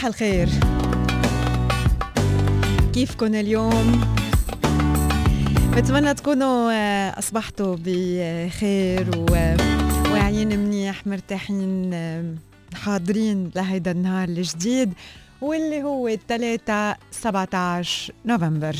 صباح الخير. كيفكن اليوم؟ بتمنى تكونوا آه، أصبحتوا بخير وواعيين منيح مرتاحين آه، حاضرين لهيدا النهار الجديد واللي هو الثلاثة 17 نوفمبر.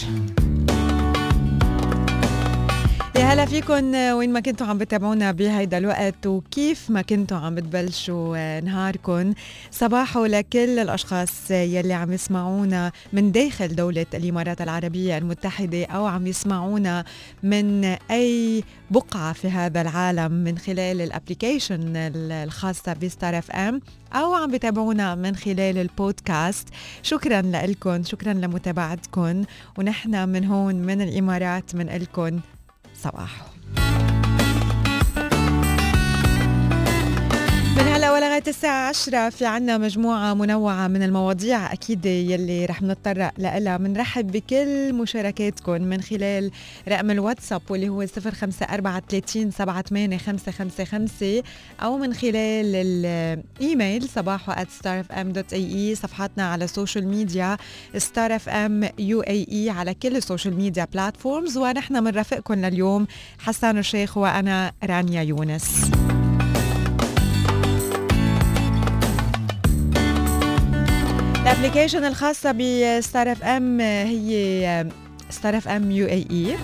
يا هلا فيكم وين ما كنتوا عم بتابعونا بهيدا الوقت وكيف ما كنتوا عم بتبلشوا نهاركم صباحو لكل الأشخاص يلي عم يسمعونا من داخل دولة الإمارات العربية المتحدة أو عم يسمعونا من أي بقعة في هذا العالم من خلال ال application الخاصة ب Star FM أو عم بتابعونا من خلال البودكاست. شكرا لكم شكرا لمتابعتكم ونحن من هون من الإمارات منقول لكم صباحو هلا ولغايه الساعة 10 في عنا مجموعة منوعة من المواضيع أكيد يلي رح نتطرق لها بنرحب بكل مشاركاتكم من خلال رقم الواتساب واللي هو 054 78 أو من خلال الإيميل صباحو starfm.ae صفحاتنا على ال social media اي على كل ال social media platforms ونحن بنرافقكم لليوم حسان الشيخ وأنا رانيا يونس. ال application الخاصة ب Star FM هي Star FM UAE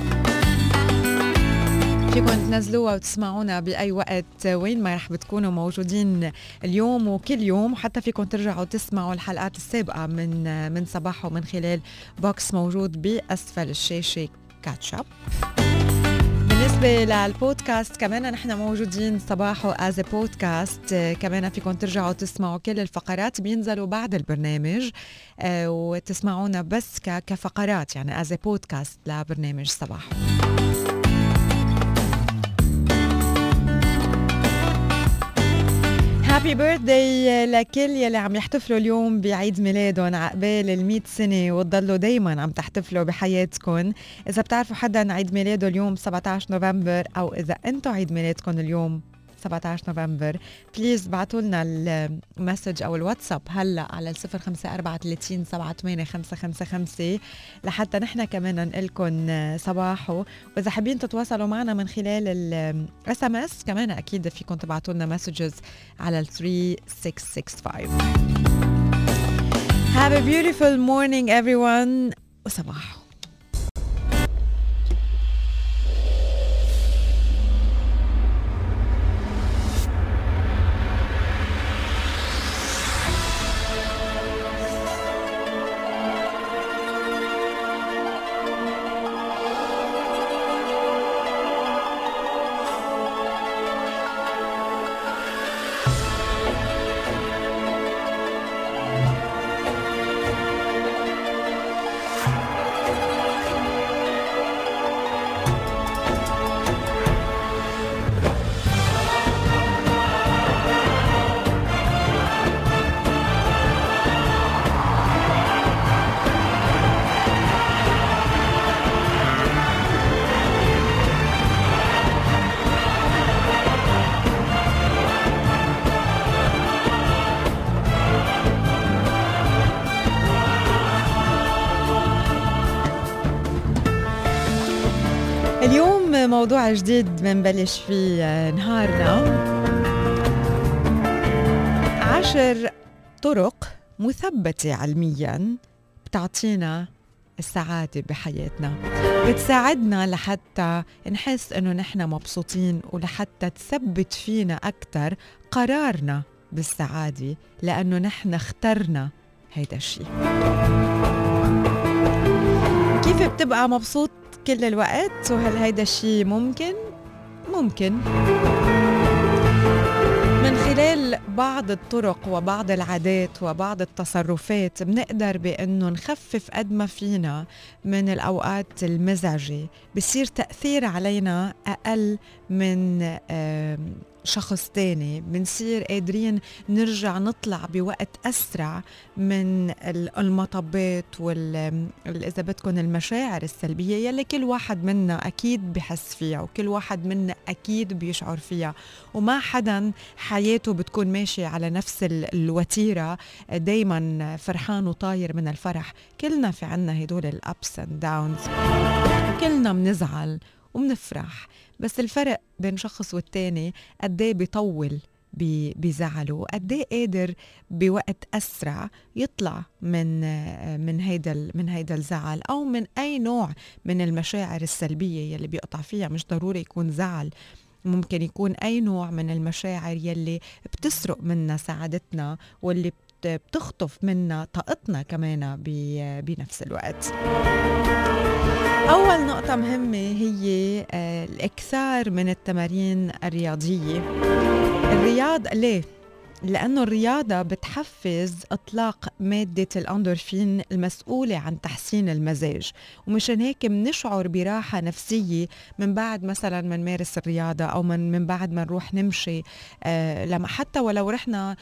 فيكم تنزلوها وتسمعونا بأي وقت وين ما رح بتكونوا موجودين اليوم وكل يوم. وحتى فيكم ترجعوا تسمعوا الحلقات السابقة من من صباحو من خلال box موجود بأسفل الشاشة. catch up بالنسبة للبودكاست كمان نحن موجودين صباحو as podcast كمان فيكم ترجعوا تسمعوا كل الفقرات. بينزلوا بعد البرنامج آه، وتسمعونا بس كفقرات يعني as podcast لبرنامج صباحو happy birthday لكل يلي عم يحتفلوا اليوم بعيد ميلادهم. عقبال ال سنة وتضلوا دايما عم تحتفلوا بحياتكم. إذا بتعرفوا حدا عيد ميلاده اليوم 17 نوفمبر أو إذا أنتم عيد ميلادكم اليوم. 17 نوفمبر. please بعتوا لنا ال message أو الواتساب هلا على 054 78 لحتى نحن كمان نقول لكم صباحو وإذا حابين تتواصلوا معنا من خلال ال SMS كمان أكيد فيكم تبعتوا لنا messages على ال 3665 Have a beautiful morning everyone. وصباحو موضوع جديد بنبلش فيه آه، نهارنا عشر طرق مثبتة علميا بتعطينا السعادة بحياتنا. بتساعدنا لحتى نحس إنه نحن مبسوطين ولحتى تثبت فينا أكثر قرارنا بالسعادة لأنه نحن اخترنا هيدا الشيء. كيف بتبقى مبسوط؟ كل الوقت وهل هيدا الشيء ممكن؟ ممكن من خلال بعض الطرق وبعض العادات وبعض التصرفات بنقدر بأنه نخفف قد ما فينا من الأوقات المزعجة بصير تأثير علينا أقل من شخص تاني. بنصير قادرين نرجع نطلع بوقت أسرع من المطبات وال إذا بدكم المشاعر السلبية يلي كل واحد منا أكيد بحس فيها وكل واحد منا أكيد بيشعر فيها. وما حدا حياته بتكون ماشية على نفس الوتيرة دايما فرحان وطاير من الفرح. كلنا في عنا هدول الأبس اند داونز كلنا بنزعل وبنفرح بس الفرق بين شخص والتاني قد إيه بيطول بزعله قد إيه قادر بوقت أسرع يطلع من من هيدا من هيدا الزعل أو من أي نوع من المشاعر السلبية يلي بيقطع فيها. مش ضروري يكون زعل ممكن يكون أي نوع من المشاعر يلي بتسرق منا سعادتنا واللي بتخطف منا طاقتنا كمان بنفس الوقت أول نقطة مهمة هي آه، الإكثار من التمارين الرياضية الرياض ليه؟ لأنه الرياضة بتحفز إطلاق مادة الأندورفين المسؤولة عن تحسين المزاج. ومشان هيك بنشعر براحة نفسية من بعد مثلا ما نمارس الرياضة أو من, من بعد ما نروح نمشي. آه لما حتى ولو رحنا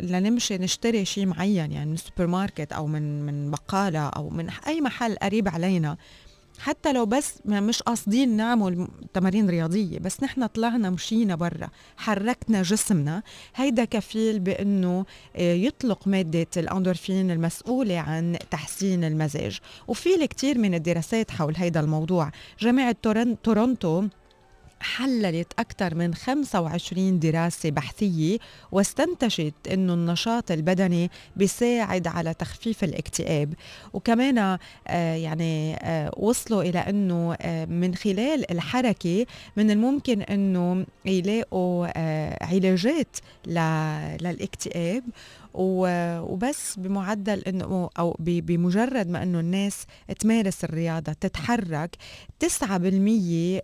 لنمشي نشتري شيء معين يعني من السوبر ماركت أو من من بقالة أو من أي محل قريب علينا. حتى لو بس مش قاصدين نعمل تمارين رياضية بس نحن طلعنا مشينا برا حركنا جسمنا. هيدا كفيل بأنه آه، يطلق مادة الأندورفين المسؤولة عن تحسين المزاج. وفي الكثير من الدراسات حول هيدا الموضوع. جامعة تورونتو حللت أكثر من 25 دراسة بحثية واستنتجت أنه النشاط البدني بيساعد على تخفيف الاكتئاب. وكمان آه يعني آه وصلوا إلى أنه آه من خلال الحركة من الممكن أنه يلاقوا علاجات للاكتئاب. وبس بمعدل إنه أو بمجرد ما إنه الناس تمارس الرياضة تتحرك 9%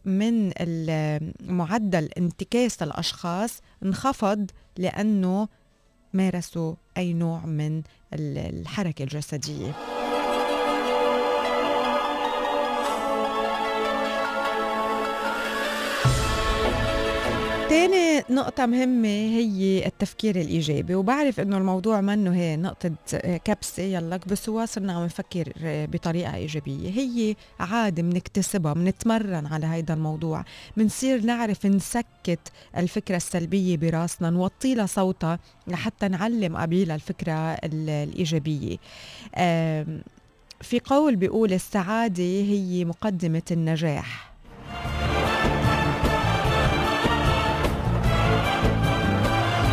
من معدل انتكاس الاشخاص انخفض لأنه مارسوا أي نوع من الحركة الجسدية. تاني نقطة مهمة هي التفكير الإيجابي وبعرف إنه الموضوع منه هي نقطة كبسة يلا بس هو صرنا عم نفكر بطريقة إيجابية. هي عادة بنكتسبها بنتمرن على هيدا الموضوع بنصير نعرف نسكت الفكرة السلبية براسنا نوطي لها صوتها لحتى نعلم قبيلها الفكرة الإيجابية. في قول بيقول السعادة هي مقدمة النجاح.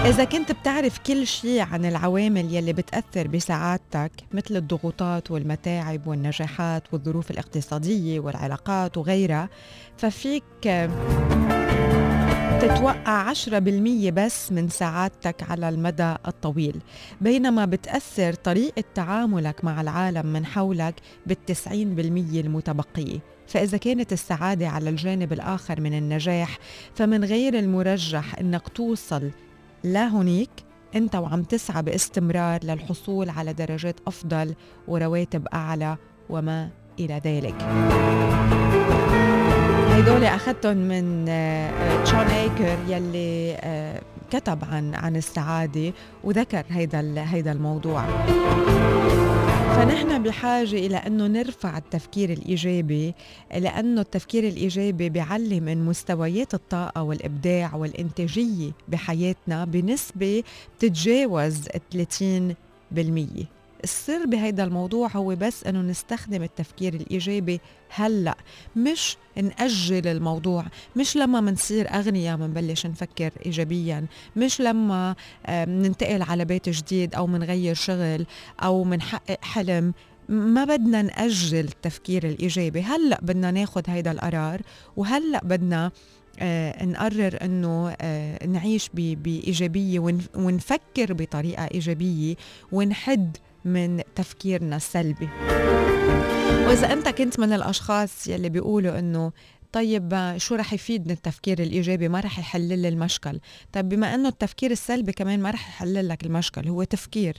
إذا كنت بتعرف كل شيء عن العوامل يلي بتأثر بسعادتك مثل الضغوطات والمتاعب والنجاحات والظروف الاقتصادية والعلاقات وغيرها ففيك تتوقع 10% بس من سعادتك على المدى الطويل. بينما بتأثر طريقة تعاملك مع العالم من حولك بالتسعين بالمية المتبقية. فإذا كانت السعادة على الجانب الآخر من النجاح فمن غير المرجح أنك توصل لا هنيك انت وعم تسعى باستمرار للحصول على درجات أفضل ورواتب أعلى وما إلى ذلك. هدول أخذتهم من تشون آه، ايكر يلي آه، كتب عن عن السعادة وذكر هيدا هيدا الموضوع. فنحن بحاجة إلى أنه نرفع التفكير الإيجابي لأنه التفكير الإيجابي بيعلي من مستويات الطاقة والإبداع والإنتاجية بحياتنا بنسبة تتجاوز 30% السر بهيدا الموضوع هو بس إنه نستخدم التفكير الإيجابي هلأ مش نأجل الموضوع مش لما منصير أغنياء منبلش نفكر إيجابيا مش لما ننتقل على بيت جديد أو منغير شغل أو منحقق حلم ما بدنا نأجل التفكير الإيجابي. هلأ بدنا ناخد هيدا القرار وهلأ بدنا آه نقرر إنه آه نعيش بإيجابية ونفكر بطريقة إيجابية ونحد من تفكيرنا السلبي. وإذا أنت كنت من الأشخاص يلي بيقولوا إنه طيب شو رح يفيدني التفكير الإيجابي؟ ما رح يحل لي المشكل. طيب بما أنه التفكير السلبي كمان ما رح يحل لك المشكل هو تفكير.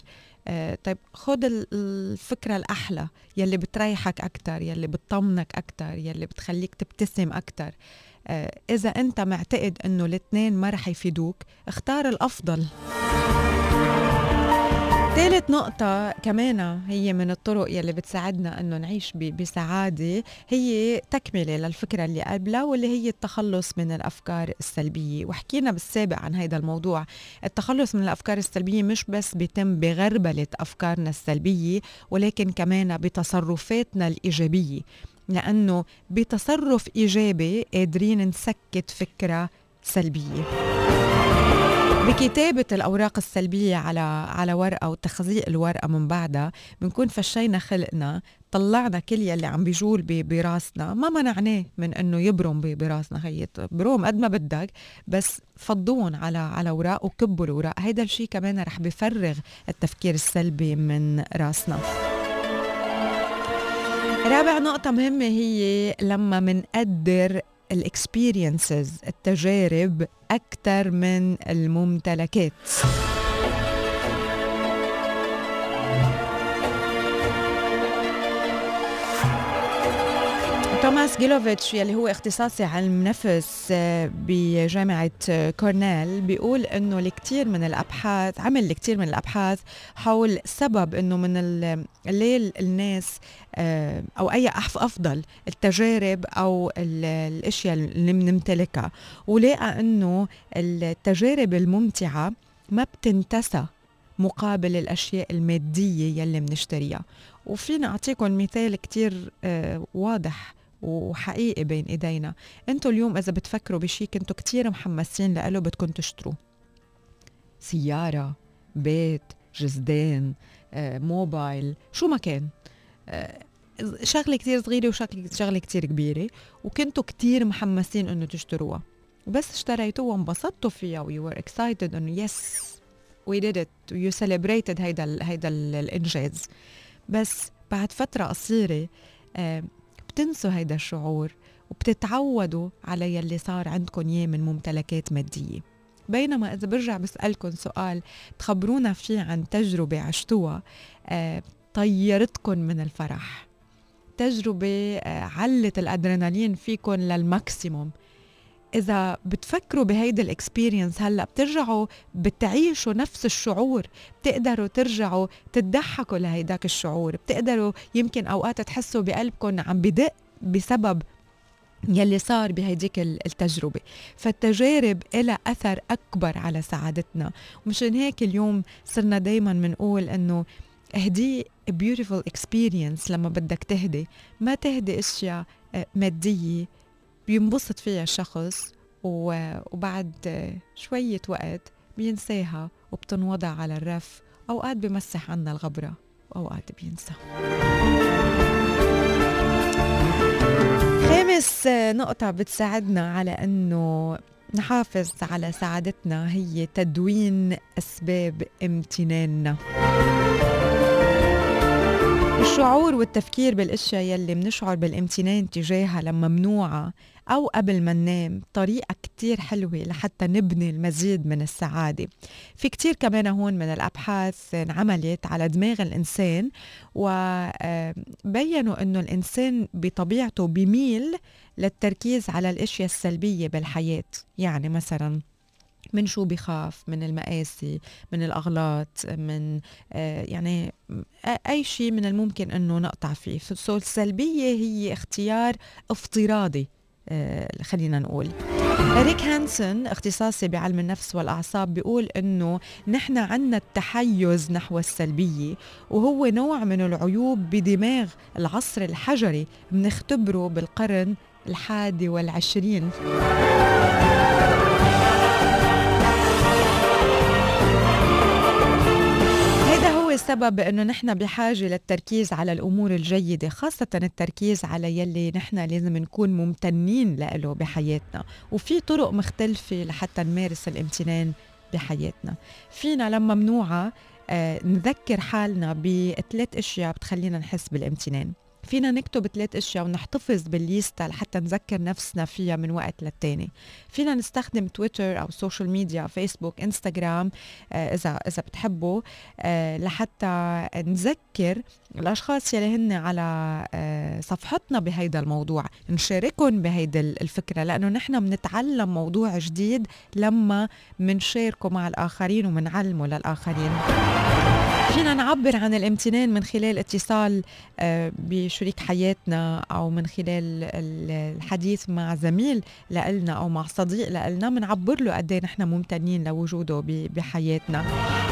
آه طيب خد الفكرة الأحلى يلي بتريحك أكتر يلي بتطمنك أكتر يلي بتخليك تبتسم أكتر. آه، إذا أنت معتقد أنه الاثنين ما رح يفيدوك اختار الأفضل. ثالث نقطة كمان هي من الطرق يلي بتساعدنا إنه نعيش بسعادة هي تكملة للفكرة اللي قبلها واللي هي التخلص من الأفكار السلبية. وحكينا بالسابق عن هذا الموضوع التخلص من الأفكار السلبية مش بس بيتم بغربلة أفكارنا السلبية ولكن كمان بتصرفاتنا الإيجابية لأنه بتصرف إيجابي قادرين نسكت فكرة سلبية. بكتابة الأوراق السلبية على على ورقة وتخزيق الورقة من بعدها بنكون فشينا خلقنا طلعنا كل يلي عم بيجول براسنا. ما منعناه من إنه يبرم براسنا هي. بروم قد ما بدك بس فضوهم على على أوراق وكبوا الأوراق. هيدا الشيء كمان رح بفرغ التفكير السلبي من راسنا. رابع نقطة مهمة هي لما منقدر الإكسبيرينسز التجارب أكثر من الممتلكات. توماس جيلوفيتش يلي هو اختصاصي علم نفس آه، بجامعة آه، كورنيل بيقول إنه الكثير من الأبحاث عمل الكثير من الأبحاث حول سبب إنه من الليل الناس آه، أو أي أفضل التجارب أو الأشياء اللي بنمتلكها ولقى إنه التجارب الممتعة ما بتنتسى مقابل الأشياء المادية يلي بنشتريها وفينا أعطيكم مثال كتير واضح وحقيقي بين إيدينا. أنتوا اليوم إذا بتفكروا بشيء كنتوا كتير محمسين له بدكم تشتروه سيارة بيت جزدان آه، موبايل شو ما كان. آه، شغلة كتير صغيرة وشغلة كتير كبيرة وكنتوا كتير محمسين إنه تشتروها. وبس اشتريتوها وانبسطتوا فيها و you are excited إنه yes we did it و you celebrated هيدا هيدا ال الإنجاز. بس بعد فترة قصيرة بتنسوا هيدا الشعور وبتتعودوا على يلي صار عندكم إياه من ممتلكات مادية. بينما إذا برجع بسالكم سؤال تخبرونا فيه عن تجربة عشتوها آه طيرتكم من الفرح. تجربة آه علت الأدرينالين فيكم لل maximum. إذا بتفكروا بهيدي الاكسبيرينس هلأ بترجعوا بتعيشوا نفس الشعور بتقدروا ترجعوا تضحكوا لهيداك الشعور بتقدروا يمكن أوقات تحسوا بقلبكم عم بدق بسبب يلي صار بهيديك التجربة. فالتجارب لها أثر أكبر على سعادتنا. ومشان هيك اليوم صرنا دايما بنقول أنه اهدي beautiful experience لما بدك تهدي. ما تهدي أشياء آه، مادية بينبسط فيها الشخص وبعد شوية وقت بينساها وبتنوضع على الرف أوقات بمسح عنا الغبرة وأوقات بينسى. خامس نقطة بتساعدنا على أنه نحافظ على سعادتنا هي تدوين أسباب امتناننا. الشعور والتفكير بالأشياء يلي منشعر بالامتنان تجاهها لما ممنوعه أو قبل ما ننام طريقة كتير حلوة لحتى نبني المزيد من السعادة. في كتير كمان هون من الأبحاث انعملت على دماغ الإنسان وبينوا إنه الإنسان بطبيعته بيميل للتركيز على الأشياء السلبية بالحياة. يعني مثلا من شو بخاف؟ من المآسي من الأغلاط من آه يعني أي شيء من الممكن أنه نقطع فيه. so السلبية هي اختيار افتراضي آه خلينا نقول. ريك هانسون اختصاصي بعلم النفس والأعصاب بيقول أنه نحن عنا التحيز نحو السلبية وهو نوع من العيوب بدماغ العصر الحجري بنختبره بالقرن الحادي والعشرين. السبب إنه نحن بحاجة للتركيز على الأمور الجيدة خاصة التركيز على يلي نحن لازم نكون ممتنين له بحياتنا. وفي طرق مختلفة لحتى نمارس الامتنان بحياتنا. فينا لما ممنوعه آه نذكر حالنا بثلاث أشياء بتخلينا نحس بالامتنان. فينا نكتب ثلاث أشياء ونحتفظ بالليستا لحتى نذكر نفسنا فيها من وقت للتاني. فينا نستخدم تويتر أو social media فيسبوك انستغرام إذا إذا بتحبوا آه لحتى نذكر الأشخاص يلي هن على آه صفحتنا بهيدا الموضوع. نشاركهم بهيدي الفكرة لأنه نحن بنتعلم موضوع جديد لما منشاركه مع الآخرين ومنعلمه للآخرين. فينا نعبر عن الامتنان من خلال اتصال آه، بشريك حياتنا أو من خلال الحديث مع زميل لنا أو مع صديق لنا بنعبر له قد إيه نحن ممتنين لوجوده بحياتنا.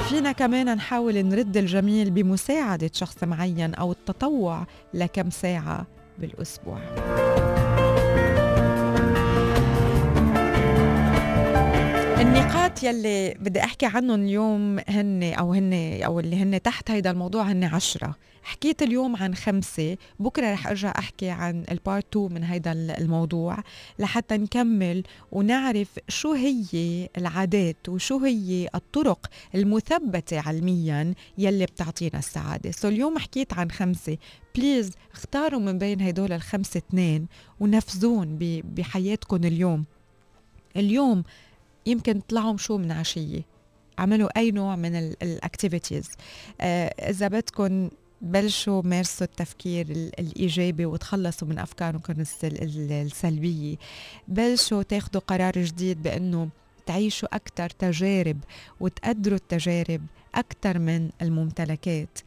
فينا كمان نحاول نرد الجميل بمساعدة شخص معين أو التطوع لكم ساعة بالأسبوع. يلي بدي أحكي عنهم اليوم هن أو هن أو اللي هن تحت هيدا الموضوع هن عشرة. حكيت اليوم عن خمسة بكرة رح أرجع أحكي عن البارت 2 من هيدا الموضوع لحتى نكمل ونعرف شو هي العادات وشو هي الطرق المثبتة علميا يلي بتعطينا السعادة. so اليوم حكيت عن خمسة. please اختاروا من بين هدول الخمسة اثنين ونفذون بحياتكم اليوم. اليوم يمكن طلعهم شو من عشية. عملوا أي نوع من ال activities آه إذا بدكم بلشوا مارسوا التفكير الإيجابي وتخلصوا من أفكاركم السلبية. بلشوا تاخدوا قرار جديد بأنه تعيشوا أكثر تجارب وتقدروا التجارب أكثر من الممتلكات.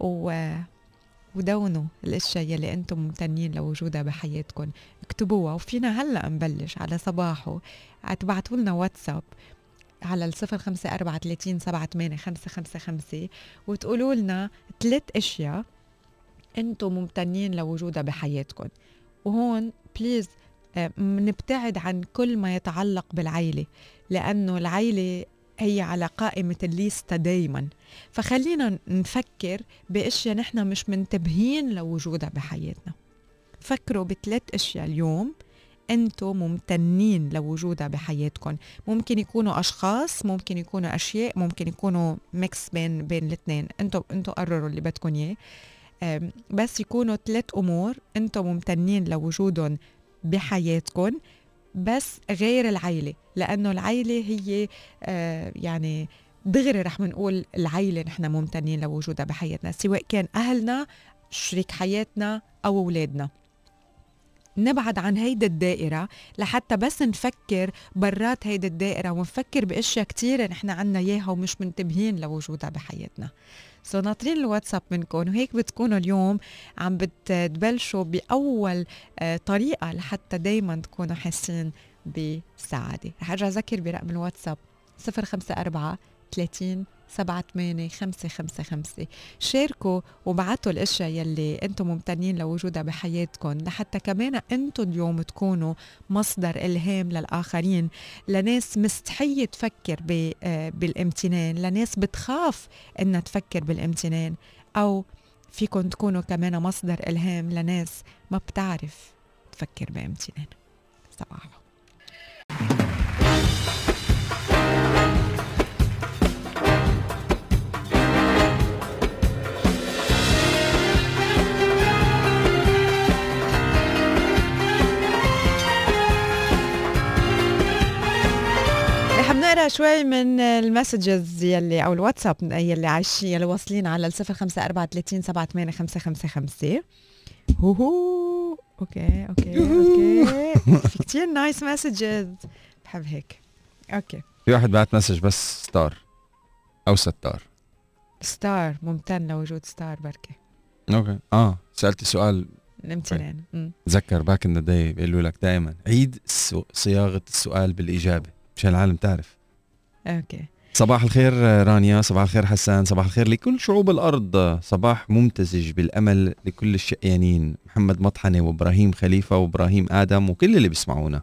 و ودونوا الأشياء يلي أنتم ممتنين لوجودها بحياتكم. اكتبوها. وفينا هلأ نبلش على صباحه. تبعتوا لنا واتساب على الصفر خمسة أربعة ثلاثين سبعة ثمانية خمسة خمسة خمسة وتقولوا لنا ثلاث أشياء أنتم ممتنين لوجودها بحياتكم. وهون please آه، نبتعد عن كل ما يتعلق بالعيلة لأنه العيلة هي على قائمة الليستا دايما. فخلينا نفكر بأشياء نحن مش منتبهين لوجودها بحياتنا. فكروا بثلاث أشياء اليوم أنتم ممتنين لوجودها بحياتكم. ممكن يكونوا أشخاص ممكن يكونوا أشياء ممكن يكونوا mix بين بين الاثنين. أنتم أنتم قرروا اللي بدكم إياه. بس يكونوا ثلاث أمور أنتم ممتنين لوجودهم بحياتكم. بس غير العيلة لأنه العيلة هي آه يعني دغري رح منقول العيلة نحن ممتنين لوجودها بحياتنا سواء كان أهلنا شريك حياتنا أو أولادنا. نبعد عن هيدا الدائرة لحتى بس نفكر برات هيدا الدائرة ونفكر بأشياء كتيرة نحن عنا إياها ومش منتبهين لوجودها بحياتنا. سو ناطرين الواتساب منكم. وهيك بتكونوا اليوم عم بتبلشوا بأول آه، طريقة لحتى دايما تكونوا حاسين بسعادة. رح أرجع أذكر برقم الواتساب 054 30 سبعة ثمانية خمسة خمسة خمسة. شاركوا وبعتوا الأشياء يلي أنتم ممتنين لوجودها بحياتكم لحتى كمان أنتم اليوم تكونوا مصدر إلهام للآخرين. لناس مستحية تفكر آه، بالامتنان لناس بتخاف إنها تفكر بالامتنان أو فيكم تكونوا كمان مصدر إلهام لناس ما بتعرف تفكر بامتنان. صباحو نقرا شوي من ال messages يلي أو الواتساب يلي عايشين يلي واصلين على الصفر خمسة أربعة ثلاثين سبعة ثمانية خمسة خمسة خمسة. هو هو okay okay. okay في كتير nice messages بحب هيك. okay. في واحد بعت message بس ستار أو ستار. ستار ممتن لوجود ستار بركي okay. آه سألتي سؤال. الامتنان تذكر back in the day بيقولوا لك دائما عيد صياغة السؤال بالإجابة. مشان العالم تعرف. okay. صباح الخير رانيا. صباح الخير حسان. صباح الخير لكل شعوب الأرض. صباح ممتزج بالأمل لكل الشقيانين. محمد مطحنة وإبراهيم خليفة وإبراهيم آدم وكل اللي بيسمعونا.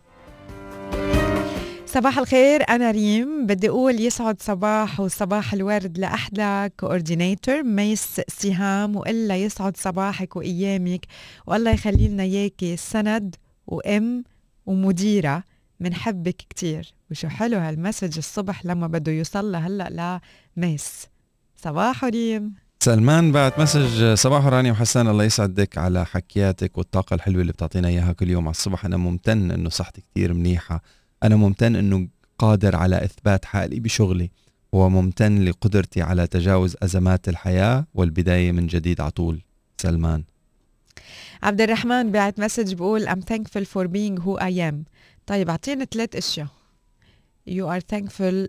صباح الخير أنا ريم. بدي أقول يسعد صباح وصباح الورد لأحلى coordinator Miss سهام وإلا يسعد صباحك وأيامك. والله يخلي لنا إياكي سند وأم ومديرة. منحبك كتير. وشو حلو هال message الصبح لما بده يوصل هلا ل Miss صباح ريم سلمان بعت message صباح رانيا وحسان الله يسعدك على حكياتك والطاقة الحلوة اللي بتعطينا إياها كل يوم على الصبح. أنا ممتن إنه صحتي كتير منيحة. أنا ممتن إنه قادر على إثبات حالي بشغلي. وممتن لقدرتي على تجاوز أزمات الحياة والبداية من جديد على طول. سلمان. عبد الرحمن بعت message بقول I'm thankful for being who I am. طيب اعطينا ثلاث أشياء. You are thankful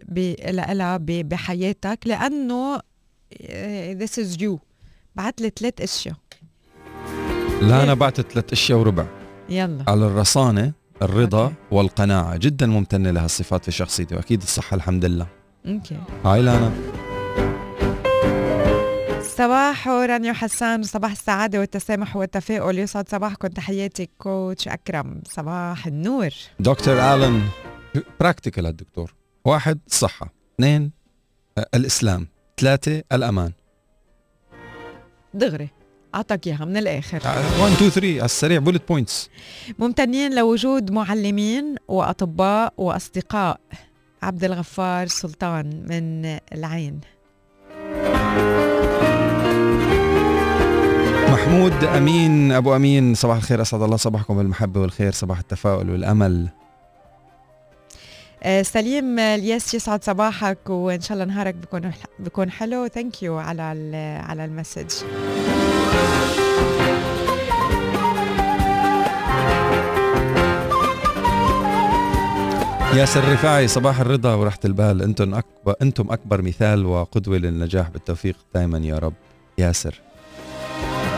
لها بحياتك لأنه this is you. بعت لي ثلاث أشياء. لا أنا بعت ثلاث أشياء وربع. يلا. على الرصانة الرضا okay. والقناعة. جدا ممتنة لها الصفات في شخصيتي وأكيد الصحة الحمد لله. okay. هاي لانا. صباح رانيا حسان. صباح السعادة والتسامح والتفاؤل. يسعد صباحكم. تحياتي coach أكرم. صباح النور. دكتور ألن. practical الدكتور. واحد الصحه اثنين آه، الإسلام. ثلاثة الأمان. دغري. أعطاك إياها من الآخر. 1 2 3 على السريع bullet points ممتنين لوجود معلمين وأطباء وأصدقاء. عبد الغفار سلطان من العين. محمود أمين أبو أمين صباح الخير أسعد الله صباحكم بالمحبة والخير صباح التفاؤل والأمل. سليم الياس يسعد صباحك وإن شاء الله نهارك بيكون بيكون حلو. thank you على على ال message. ياسر الرفاعي صباح الرضا وراحة البال. أنتم اكبر أنتم أكبر مثال وقدوة للنجاح. بالتوفيق دائما يا رب. ياسر.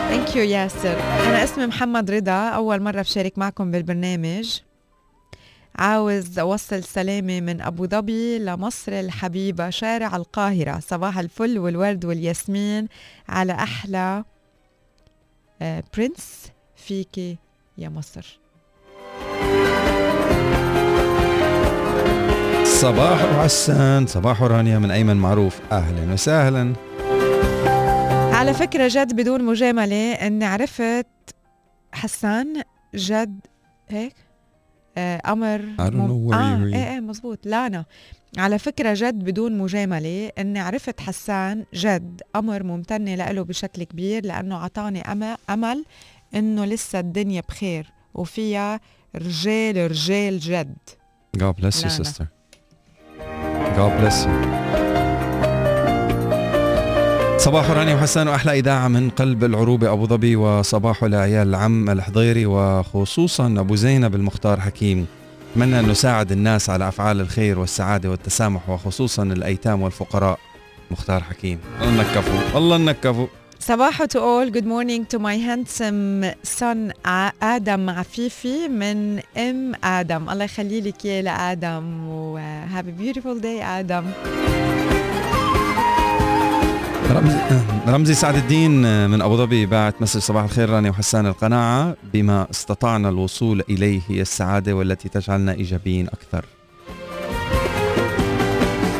thank you ياسر. أنا اسمي محمد رضا. أول مرة بشارك معكم بالبرنامج. عاوز أوصل سلامي من أبو ظبي لمصر الحبيبة شارع القاهرة. صباح الفل والورد والياسمين على أحلى آه، برنس فيكي يا مصر. صباح وعسان صباح رانيا من أيمن معروف. أهلا وسهلا. على فكرة جد بدون مجاملة إني عرفت حسان جد هيك؟ آه قمر I don't know where آه you read. إيه إيه مزبوط لانا على فكرة جد بدون مجاملة إني عرفت حسان جد قمر ممتنة لإله بشكل كبير لأنه عطاني أمل إنه لسه الدنيا بخير وفيها رجال رجال جد. God bless you sister. God bless you. صباح رانيا وحسان وأحلى إذاعة من قلب العروبة أبو ظبي وصباح لعيال العم الحضيري وخصوصا أبو زينب المختار حكيم. أتمنى أن نساعد الناس على أفعال الخير والسعادة والتسامح وخصوصا الأيتام والفقراء. مختار حكيم. الله نكفوا الله نكفوا صباح to all. Good morning to my handsome son آدم عفيفي من أم آدم الله يخلي لك إياه لآدم و have a beautiful day آدم رمزي رمزي سعد الدين من أبو ظبي باعت مسج صباح الخير رانيا وحسان القناعة بما استطعنا الوصول إليه هي السعادة والتي تجعلنا إيجابيين أكثر.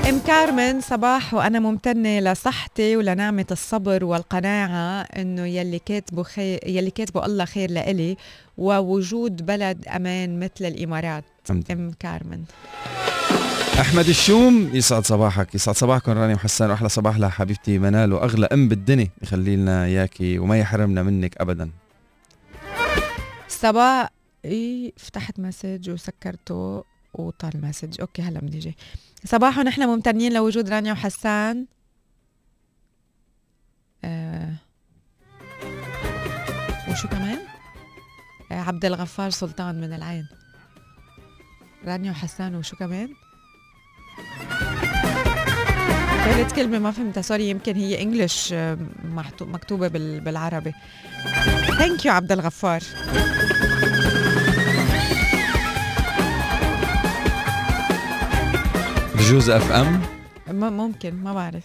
أم كارمن صباح وأنا ممتنة لصحتي ولنعمة الصبر والقناعة إنه يلي كاتبه خير يلي كاتبه الله خير لإلي ووجود بلد أمان مثل الإمارات. أم كارمن. أحمد الشوم يسعد صباحك يسعد صباحكم رانيا وحسان وأحلى صباح لحبيبتي منال وأغلى أم بالدنيا يخلي لنا إياكي وما يحرمنا منك ابدا. صباح إيه فتحت message وسكرته وطار message. okay هلا بدي أجي. صباح ونحن ممتنين لوجود رانيا وحسان. آه. وشو كمان؟ آه عبد الغفار سلطان من العين. رانيا وحسان وشو كمان؟ ثالث كلمة ما فهمتها. sorry يمكن هي English مكتوبة بال- بالعربي. thank you عبد الغفار. بجوز FM ممكن ما بعرف.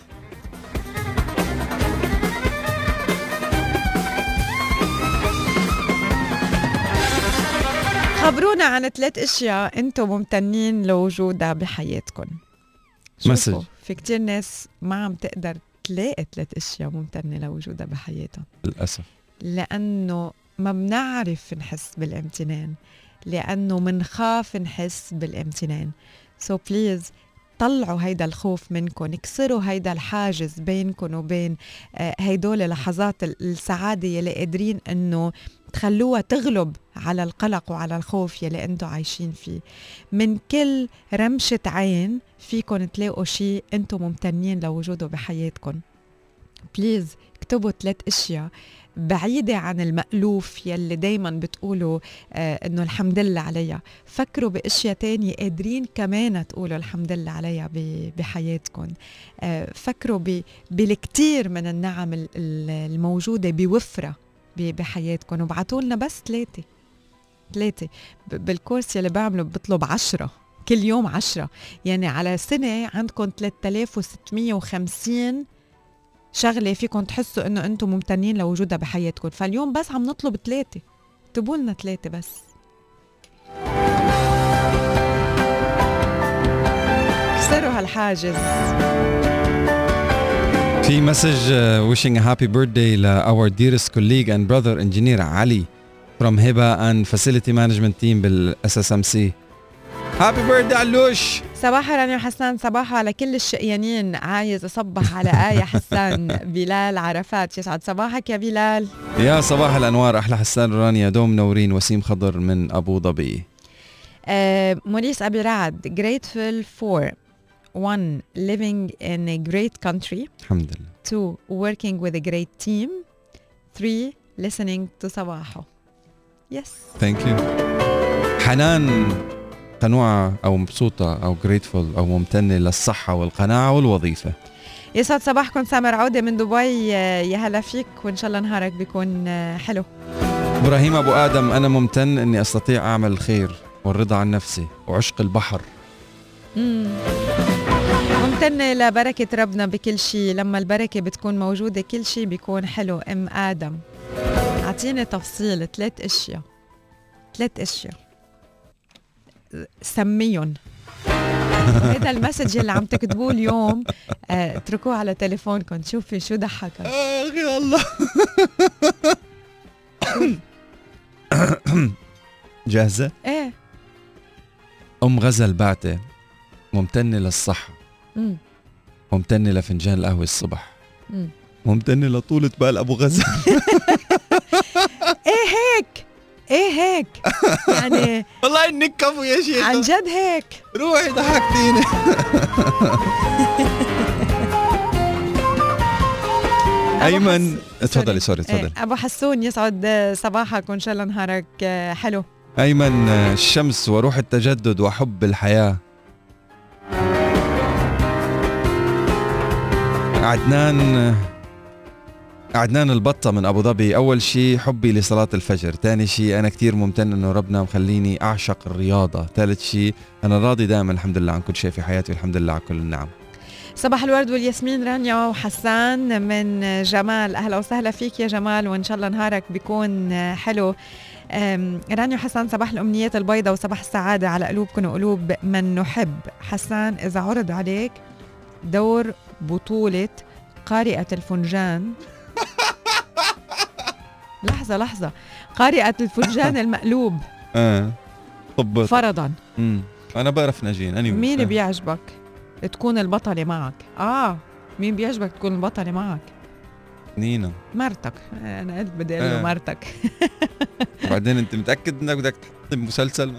خبرونا عن ثلاث أشياء أنتم ممتنين لوجودها بحياتكم. شوفوا، مسج. في كتير ناس ما عم تقدر تلاقي ثلاث أشياء ممتنة لوجودها بحياتهم. للأسف. لأنه ما بنعرف نحس بالامتنان لأنه منخاف نحس بالامتنان. So please طلعوا هيدا الخوف منكم اكسروا هيدا الحاجز بينكم وبين آه، هيدول لحظات السعادة يلي قادرين إنه تخلوها تغلب على القلق وعلى الخوف يلي أنتم عايشين فيه. من كل رمشة عين فيكم تلاقوا شيء أنتم ممتنين لوجوده بحياتكم بليز اكتبوا ثلاث أشياء بعيدة عن المألوف يلي دايما بتقولوا آه إنه الحمد لله عليها. فكروا بأشياء تانية قادرين كمان تقولوا الحمد لله عليها بحياتكم آه فكروا بالكثير من النعم الموجودة بوفرة. بحياتكم. وابعتوا لنا بس ثلاثة ثلاثة بالكورس يلي بعمله بطلب عشرة. كل يوم عشرة. يعني على سنة عندكم 3650 شغلة فيكم تحسوا إنه أنتم ممتنين لوجودها بحياتكم. فاليوم بس عم نطلب ثلاثة اكتبوا لنا ثلاثة بس. كسروا هالحاجز. في message wishing a happy birthday ل our dearest colleague and brother engineer علي from هبه and facility management team بال SSMC happy birthday علوش صباح رانيا حسان صباح على كل الشقيانين. عايز أصبح على آية حسان بلال عرفات يسعد. صباحك يا بلال. يا صباح الأنوار أحلى حسان رانيا دوم منورين وسيم خضر من أبو ظبي. آه موريس أبي رعد grateful for. One living in a great country. الحمد لله. Two working with a great team. Three listening to صباحه. Yes. Thank you. حنان قنوعة أو مبسوطة أو جريتفول أو ممتنة للصحة والقناعة والوظيفة. يسعد صباحكم سامر عودة من دبي. يا هلا فيك وإن شاء الله نهارك بيكون حلو. إبراهيم أبو آدم أنا ممتن أني أستطيع أعمل الخير والرضا عن نفسي وعشق البحر. مم. ممتنة لبركة ربنا بكل شيء. لما البركة بتكون موجودة كل شيء بيكون حلو. أم آدم أعطيني تفصيل. ثلاث أشياء. ثلاث أشياء. سميهم. هذا المسج اللي عم تكتبوه اليوم. آه، اتركوه على تليفونكم. شوفي شو ضحكك. أخي والله. جاهزة؟ إيه. أم غزل بعتة ممتنة للصحة. ممتنة لفنجان القهوة الصبح. مم. ممتنة لطولة بال أبو غزل إيه هيك؟ إيه هيك؟ يعني والله إنك كفو يا شيخ عن جد هيك؟ روحي ضحكتيني. أيمن تفضلي. سوري تفضلي. إيه، أبو حسون يسعد صباحك وإن شاء الله نهارك حلو. أيمن الشمس وروح التجدد وحب الحياة. عدنان عدنان البطة من أبو ظبي. أول شيء حبي لصلاة الفجر. ثاني شيء أنا كتير ممتن أنه ربنا مخليني أعشق الرياضة. ثالث شيء أنا راضي دائما الحمد لله عن كل شيء في حياتي والحمد لله على كل النعم. صباح الورد والياسمين رانيا وحسان من جمال. أهلا وسهلا فيك يا جمال وإن شاء الله نهارك بيكون حلو. رانيا وحسان صباح الأمنيات البيضاء وصباح السعادة على قلوبكم وقلوب من نحب. حسان إذا عرض عليك دور بطولة قارئة الفنجان. لحظة لحظة. قارئة الفنجان المقلوب. آه. طب فرضا. امم أنا بعرف ناجين أني مين بيعجبك؟ تكون البطلة معك. آه. مين بيعجبك تكون البطلة معك؟ نينا. مرتك. أنا قلت بدي أقول له آه. مرتك. بعدين أنت متأكد إنك بدك تحط مسلسل؟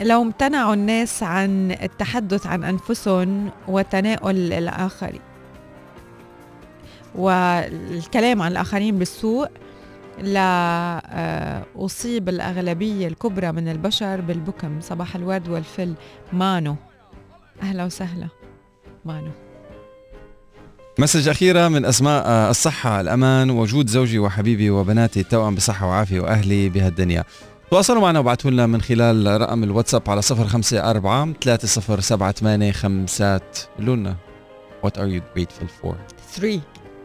لو امتنعوا الناس عن التحدث عن أنفسهم وتناول الآخرين والكلام عن الآخرين بالسوء لا آه، الأغلبية الكبرى من البشر بالبكم. صباح الورد والفل. مانو. أهلا وسهلا. مانو. message أخيرة من أسماء آه، الصحة الأمان وجود زوجي وحبيبي وبناتي التوأم بصحة وعافية وأهلي بهالدنيا. تواصلوا معنا وابعثوا لنا من خلال رقم الواتساب على 054 3078 خمسات لنا What are you grateful for؟ 3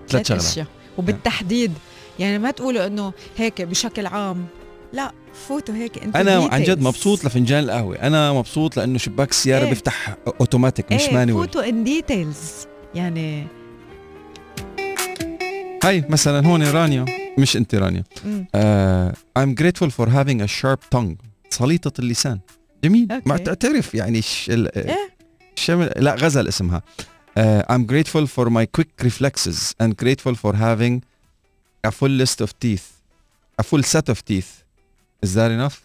ثلاث أشياء. وبالتحديد يعني ما تقولوا إنه هيك بشكل عام. لا فوتوا هيك انت أنا عن جد مبسوط لفنجان القهوة. أنا مبسوط لأنه شباك السيارة إيه؟ بيفتح اوتوماتيك مش إيه manual فوتوا in details يعني هاي مثلا هون رانيا. مش انت رانيا uh, I'm grateful for having a sharp tongue سليطة اللسان جميل أوكي. ما تعترف يعني ش... ال... ايه شامل لا غزل اسمها uh, I'm grateful for my quick reflexes and grateful for having a full list of teeth a full set of teeth is that enough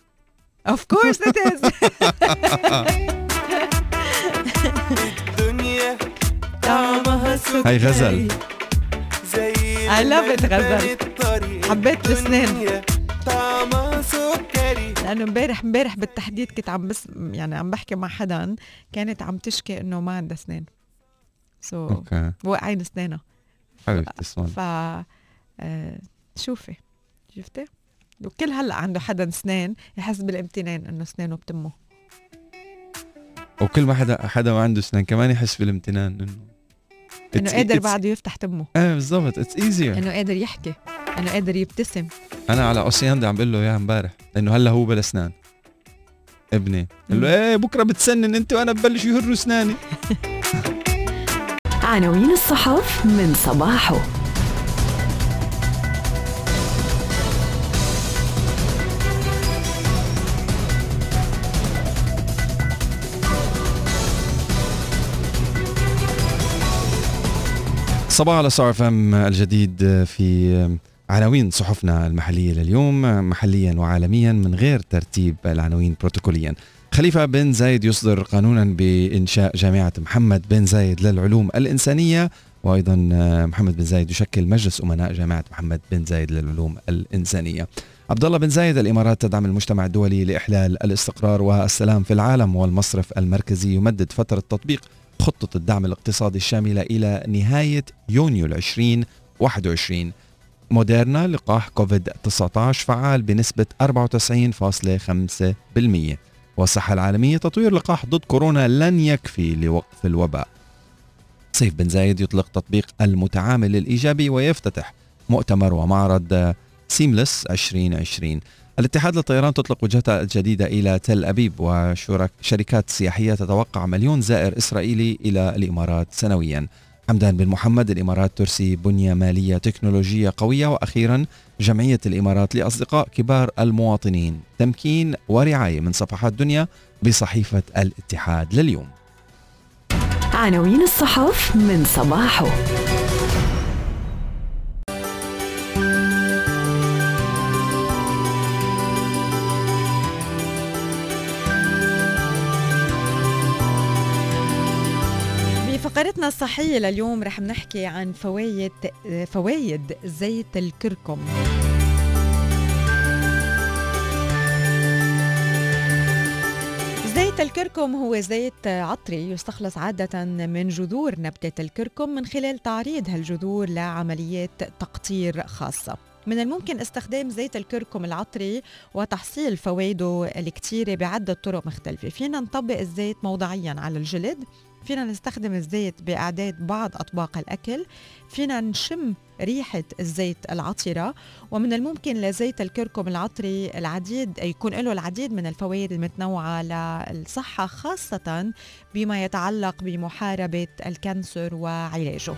Of course it is الدنيا طعمها سكري هاي غزل. I love it غزل. حبيت طعمها سكري لأنه امبارح امبارح بالتحديد كنت عم بس يعني عم بحكي مع حدا كانت عم تشكي إنه ما عندها اسنان. so so, okay. واقعين اسنانها. تسلم ف آه، شوفي. شفتي؟ وكل هلأ عنده حدا اسنان يحس بالامتنان إنه اسنانه بتمه. وكل ما حدا حدا ما عنده اسنان كمان يحس بالامتنان إنه إنه It's- قادر it's- بعده يفتح تمه. إيه بالضبط. it's easier إنه قادر يحكي. إنه قادر يبتسم. أنا على اوسياندا عم بقول له إياها امبارح لأنه هلأ هو بلا أسنان. ابني. قال له. إيه بكرة بتسنن أنت وأنا ببلش يهروا أسناني. عناوين الصحف من صباحه. صباح على صار فم الجديد في عناوين صحفنا المحلية لليوم محليا وعالميا من غير ترتيب العناوين بروتوكوليا. خليفة بن زايد يصدر قانونا بإنشاء جامعة محمد بن زايد للعلوم الإنسانية وأيضا محمد بن زايد يشكل مجلس أمناء جامعة محمد بن زايد للعلوم الإنسانية. عبد الله بن زايد الإمارات تدعم المجتمع الدولي لإحلال الاستقرار والسلام في العالم والمصرف المركزي يمدد فترة تطبيق خطة الدعم الاقتصادي الشاملة إلى نهاية يونيو 2021 موديرنا لقاح كوفيد 19 فعال بنسبة 94.5% والصحة العالمية تطوير لقاح ضد كورونا لن يكفي لوقف الوباء. سيف بن زايد يطلق تطبيق المتعامل الإيجابي ويفتتح مؤتمر ومعرض سيملس 2020 الاتحاد للطيران تطلق وجهتها الجديدة إلى تل أبيب وشركات سياحية تتوقع مليون زائر إسرائيلي إلى الإمارات سنويا. حمدان بن محمد الإمارات ترسي بنية مالية تكنولوجية قوية وأخيرا جمعية الإمارات لأصدقاء كبار المواطنين. تمكين ورعاية من صفحات دنيا بصحيفة الاتحاد لليوم. عناوين الصحف من صباحه. بفقرتنا الصحية لليوم رح نحكي عن فوايد فوايد زيت الكركم. زيت الكركم هو زيت عطري يستخلص عادة من جذور نبتة الكركم من خلال تعريض هالجذور لعمليات تقطير خاصة. من الممكن استخدام زيت الكركم العطري وتحصيل فوائده الكتيرة بعدة طرق مختلفة. فينا نطبق الزيت موضعيا على الجلد فينا نستخدم الزيت بإعداد بعض أطباق الأكل. فينا نشم ريحة الزيت العطرة ومن الممكن لزيت الكركم العطري العديد يكون له العديد من الفوائد المتنوعة للصحة خاصة بما يتعلق بمحاربة الكانسر وعلاجه.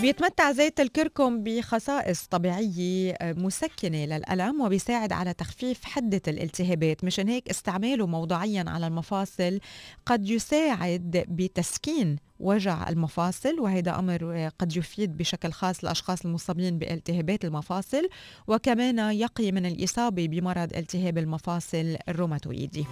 بيتمتع زيت الكركم بخصائص طبيعية مسكنة للألم وبيساعد على تخفيف حدة الالتهابات. مشان هيك استعماله موضعيا على المفاصل. قد يساعد بتسكين وجع المفاصل وهذا أمر قد يفيد بشكل خاص الأشخاص المصابين بالتهابات المفاصل وكمان يقي من الإصابة بمرض التهاب المفاصل الروماتويدي.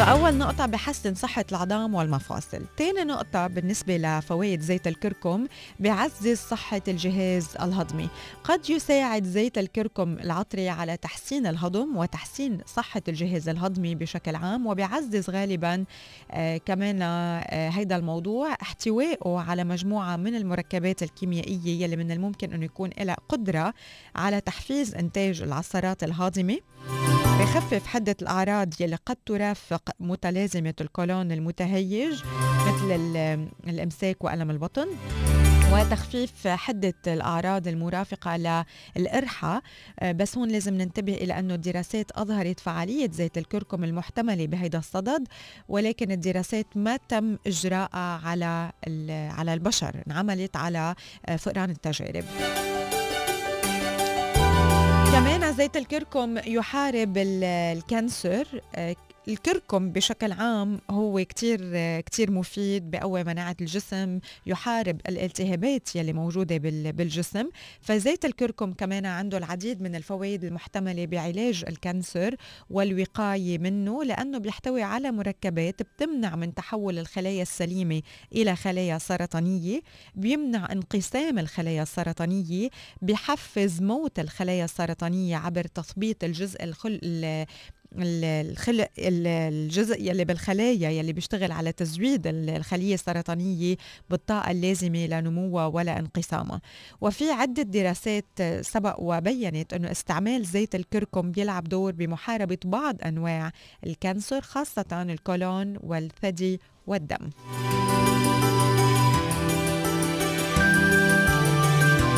فأول نقطة بحسن صحة العظام والمفاصل. تاني نقطة بالنسبة لفوائد زيت الكركم بيعزز صحة الجهاز الهضمي. قد يساعد زيت الكركم العطري على تحسين الهضم وتحسين صحة الجهاز الهضمي بشكل عام وبيعزز غالبا آه كمان آه هيدا الموضوع احتوائه على مجموعة من المركبات الكيميائية يلي من الممكن أنه يكون لها قدرة على تحفيز إنتاج العصارات الهاضمة بخفف حدة الأعراض يلي قد ترافق متلازمة القولون المتهيج مثل الإمساك وألم البطن وتخفيف حدة الأعراض المرافقة للقرحة. بس هون لازم ننتبه إلى أنه الدراسات أظهرت فعالية زيت الكركم المحتملة بهيدا الصدد ولكن الدراسات ما تم إجراءها على على البشر انعملت على فئران التجارب. زيت الكركم يحارب ال- ال cancer آه، الكركم بشكل عام هو كتير كتير مفيد بقوي مناعة الجسم يحارب الالتهابات يلي موجودة بال- بالجسم. فزيت الكركم كمان عنده العديد من الفوائد المحتملة بعلاج ال cancer والوقاية منه لأنه بيحتوي على مركبات بتمنع من تحول الخلايا السليمة إلى خلايا سرطانية بيمنع انقسام الخلايا السرطانية بحفز موت الخلايا السرطانية عبر تثبيط الجزء الخل... ال- ال- الخلق ال- الجزء يلي بالخلايا يلي بيشتغل على تزويد ال- الخلية السرطانية بالطاقة اللازمة لنموها ولا انقسامها. وفي عدة دراسات سبق وبينت أنه استعمال زيت الكركم بيلعب دور بمحاربة بعض أنواع الكانسر خاصة الكولون والثدي والدم.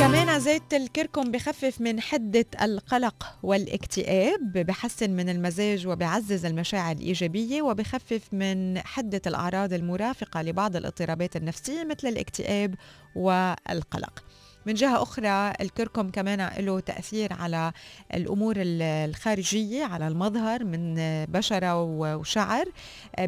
كمان زيت الكركم بخفف من حدة القلق والاكتئاب بحسن من المزاج وبعزز المشاعر الإيجابية وبخفف من حدة الأعراض المرافقة لبعض الاضطرابات النفسية مثل الاكتئاب والقلق. من جهة أخرى الكركم كمان له تأثير على الأمور ال- الخارجية على المظهر من بشرة وشعر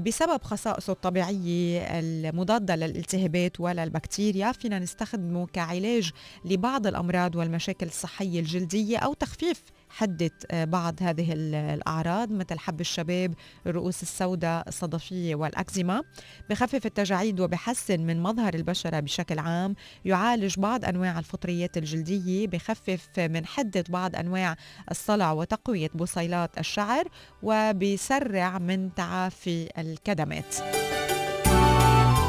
بسبب خصائصه الطبيعية المضادة للالتهابات وللبكتيريا فينا نستخدمه كعلاج لبعض الأمراض والمشاكل الصحية الجلدية أو تخفيف حدة آه، بعض هذه ال- الأعراض مثل حب الشباب الرؤوس السوداء الصدفية والأكزيما. بخفف التجاعيد وبحسن من مظهر البشرة بشكل عام. يعالج بعض أنواع الفطريات الجلدية. بخفف من حدة بعض أنواع الصلع وتقوية بصيلات الشعر. وبيسرع من تعافي الكدمات.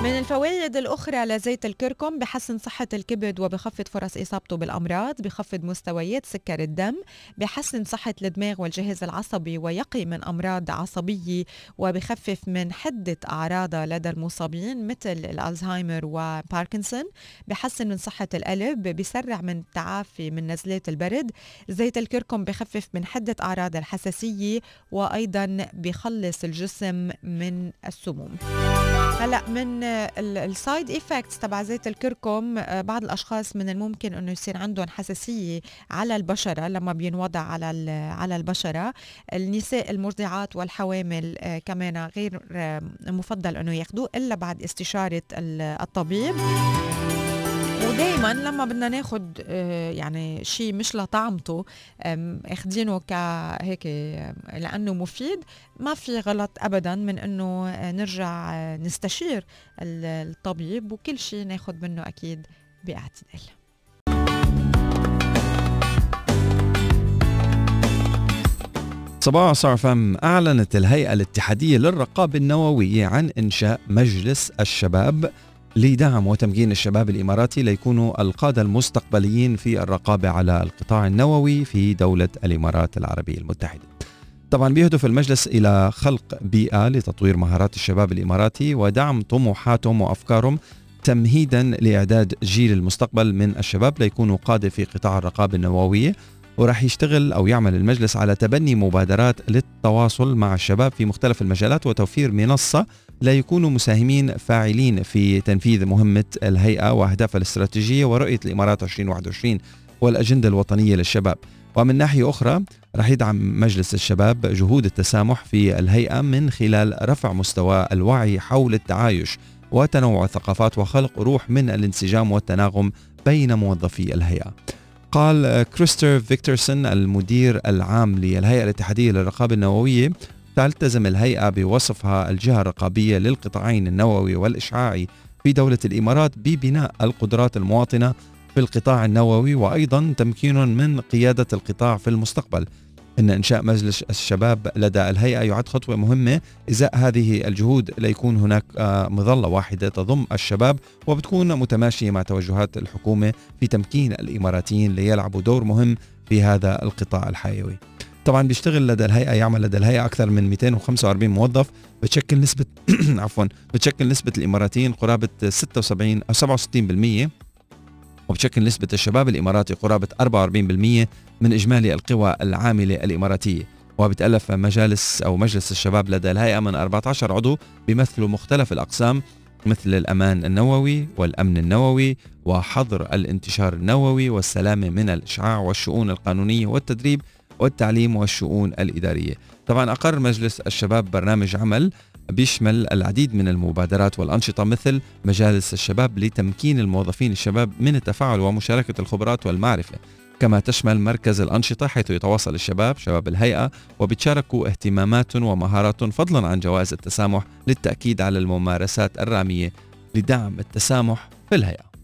من الفوائد الأخرى لزيت الكركم بحسن صحة الكبد وبخفض فرص إصابته بالأمراض بخفض مستويات سكر الدم بحسن صحة الدماغ والجهاز العصبي ويقي من أمراض عصبية وبخفف من حدة أعراضها لدى المصابين مثل الألزهايمر وباركنسون بحسن من صحة القلب بيسرع من التعافي من نزلات البرد. زيت الكركم بخفف من حدة أعراض الحساسية وأيضا بخلص الجسم من السموم. هلا من ال side effects تبع زيت الكركم آه، بعض الأشخاص من الممكن إنه يصير عندهم حساسية على البشرة لما بينوضع على على البشرة. النساء المرضعات والحوامل آه، كمان غير مفضل إنه ياخذوه إلا بعد استشارة ال- الطبيب. ودائما لما بدنا ناخد آه، يعني شيء مش لطعمته آم، أخدينه كهيك لأنه مفيد ما في غلط ابدا من إنه آه، نرجع آه، نستشير ال- الطبيب وكل شيء ناخد منه أكيد بأعتدال. صباح صار فم. أعلنت الهيئة الاتحادية للرقابة النووية عن إنشاء مجلس الشباب لدعم وتمكين الشباب الإماراتي ليكونوا القادة المستقبليين في الرقابة على القطاع النووي في دولة الإمارات العربية المتحدة. طبعا بيهدف المجلس إلى خلق بيئة لتطوير مهارات الشباب الإماراتي ودعم طموحاتهم وأفكارهم تمهيدا لإعداد جيل المستقبل من الشباب ليكونوا قادة في قطاع الرقابة النووية. وراح يشتغل أو يعمل المجلس على تبني مبادرات للتواصل مع الشباب في مختلف المجالات وتوفير منصة ليكونوا مساهمين فاعلين في تنفيذ مهمة الهيئة وأهدافها الاستراتيجية ورؤية الإمارات 2021 والأجندة الوطنية للشباب. ومن ناحية أخرى راح يدعم مجلس الشباب جهود التسامح في الهيئة من خلال رفع مستوى الوعي حول التعايش وتنوع الثقافات وخلق روح من الانسجام والتناغم بين موظفي الهيئة. قال كريستر فيكتورسون المدير العام للهيئة الاتحادية للرقابة النووية تلتزم الهيئة بوصفها الجهة الرقابية للقطاعين النووي والإشعاعي في دولة الإمارات ببناء القدرات المواطنة في القطاع النووي وأيضا تمكين من قيادة القطاع في المستقبل. إن إنشاء مجلس الشباب لدى الهيئة يعد خطوة مهمة. إزاء هذه الجهود ليكون هناك آه، مظلة واحدة تضم الشباب وبتكون متماشية مع توجهات الحكومة في تمكين الإماراتيين ليلعبوا دور مهم في هذا القطاع الحيوي. طبعا بيشتغل لدى الهيئة يعمل لدى الهيئة أكثر من 245 موظف بتشكل نسبة عفوا بتشكل نسبة الإماراتيين قرابة 76 أو 67% وبتشكل نسبة الشباب الإماراتي قرابة 44% من إجمالي القوى العاملة الإماراتية. وبتألف مجالس أو مجلس الشباب لدى الهيئة من 14 عضو بيمثلوا مختلف الأقسام مثل الأمان النووي والأمن النووي وحظر الانتشار النووي والسلامة من الإشعاع والشؤون القانونية والتدريب والتعليم والشؤون الإدارية. طبعا أقر مجلس الشباب برنامج عمل بيشمل العديد من المبادرات والأنشطة مثل مجالس الشباب لتمكين الموظفين الشباب من التفاعل ومشاركة الخبرات والمعرفة. كما تشمل مركز الأنشطة حيث يتواصل الشباب شباب الهيئة وبتشاركوا اهتمامات ومهارات فضلا عن جواز التسامح للتأكيد على الممارسات الرامية لدعم التسامح في الهيئة.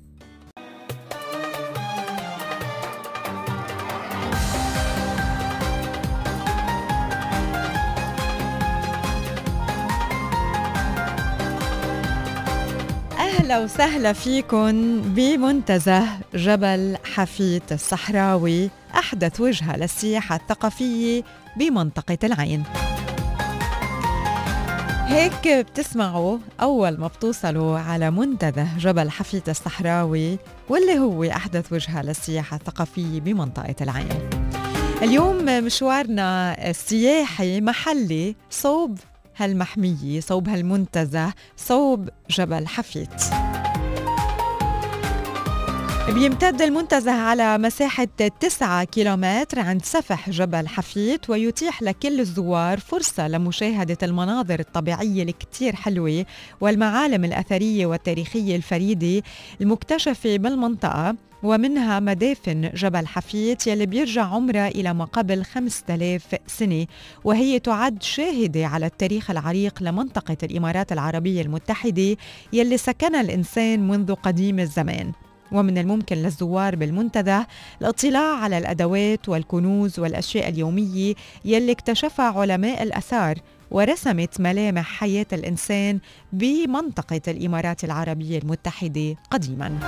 أهلا وسهلا فيكم بمنتزه جبل حفيت الصحراوي أحدث وجهة للسياحة الثقافية بمنطقة العين. هيك بتسمعوا أول ما بتوصلوا على منتزه جبل حفيت الصحراوي واللي هو أحدث وجهة للسياحة الثقافية بمنطقة العين. اليوم مشوارنا السياحي محلي صوب هالمحمية صوب هالمنتزه صوب جبل حفيت بيمتد المنتزه على مساحة 9 كيلومتر عند سفح جبل حفيت ويتيح لكل الزوار فرصة لمشاهدة المناظر الطبيعية الكتير حلوة والمعالم الأثرية والتاريخية الفريدة المكتشفة بالمنطقة. ومنها مدافن جبل حفيت يلي بيرجع عمرها إلى ما قبل 5000 سنة وهي تعد شاهدة على التاريخ العريق لمنطقة الإمارات العربية المتحدة يلي سكنها الإنسان منذ قديم الزمان ومن الممكن للزوار بالمنتزه الاطلاع على الأدوات والكنوز والأشياء اليومية يلي اكتشفها علماء الآثار ورسمت ملامح حياة الإنسان بمنطقة الإمارات العربية المتحدة قديما.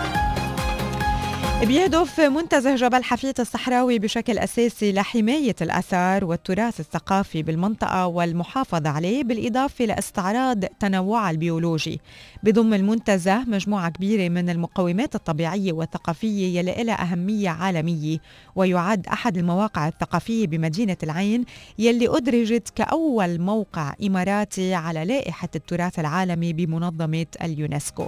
بيهدف منتزه جبل حفيظ الصحراوي بشكل أساسي لحماية الأثار والتراث الثقافي بالمنطقة والمحافظة عليه بالإضافة لاستعراض تنوعها البيولوجي. بضم المنتزه مجموعة كبيرة من المقومات الطبيعية والثقافية يلي لها أهمية عالمية. ويعد أحد المواقع الثقافية بمدينة العين يلي أدرجت كأول موقع إماراتي على لائحة التراث العالمي بمنظمة اليونسكو.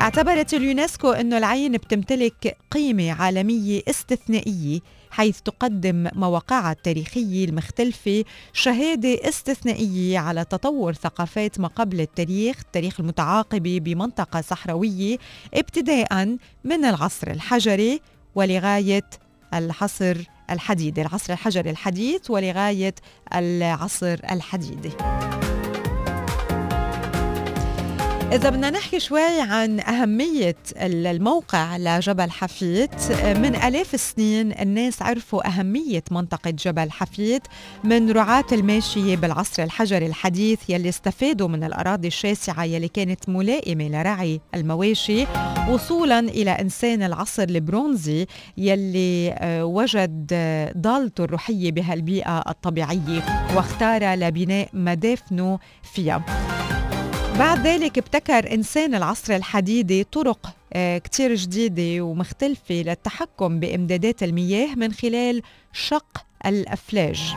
اعتبرت اليونسكو أنه العين بتمتلك قيمة عالمية استثنائية حيث تقدم مواقعها التاريخية المختلفة شهادة استثنائية على تطور ثقافات ما قبل التاريخ التاريخ المتعاقبة بمنطقة صحراوية ابتداء من العصر الحجري ولغاية العصر الحديدي العصر الحجري الحديث ولغاية العصر الحديدي إذا بدنا نحكي شوي عن أهمية الموقع لجبل حفيت من آلاف السنين الناس عرفوا أهمية منطقة جبل حفيت من رعاة الماشية بالعصر الحجري الحديث يلي استفادوا من الأراضي الشاسعة يلي كانت ملائمة لرعي المواشي وصولا إلى إنسان العصر البرونزي يلي آه، وجد ضالته الروحية بهالبيئة الطبيعية واختار لبناء مدافنه فيها. بعد ذلك ابتكر إنسان العصر الحديدي طرق آه، كتير جديدة ومختلفة للتحكم بإمدادات المياه من خلال شق الأفلاج.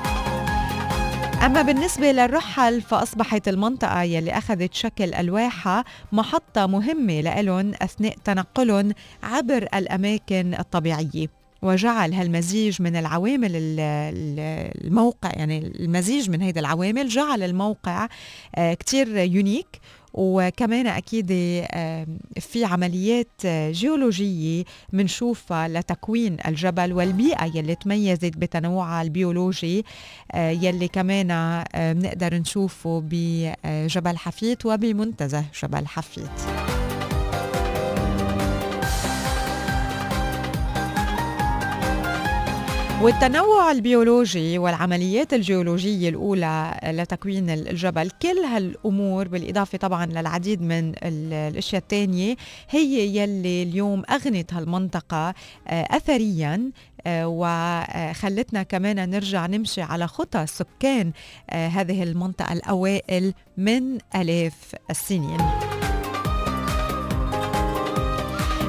أما بالنسبة للرحل فأصبحت المنطقة يلي أخذت شكل الواحة محطة مهمة لهم أثناء تنقلهم عبر الأماكن الطبيعية. وجعل هالمزيج من العوامل الموقع يعني المزيج من هيدا العوامل جعل الموقع آه، كتير يونيك. وكمان أكيد في عمليات جيولوجية بنشوفها لتكوين الجبل والبيئة يلي تميزت بتنوعها البيولوجي آه، يلي كمان بنقدر نشوفه بجبل حفيت وبمنتزه جبل حفيت والتنوع البيولوجي والعمليات الجيولوجية الأولى لتكوين الجبل كل هالأمور بالإضافة طبعا للعديد من الأشياء الثانية هي يلي اليوم أغنت هالمنطقة آه، أثريا آه، وخلتنا كمان نرجع نمشي على خطى سكان آه، هذه المنطقة الأوائل من آلاف السنين.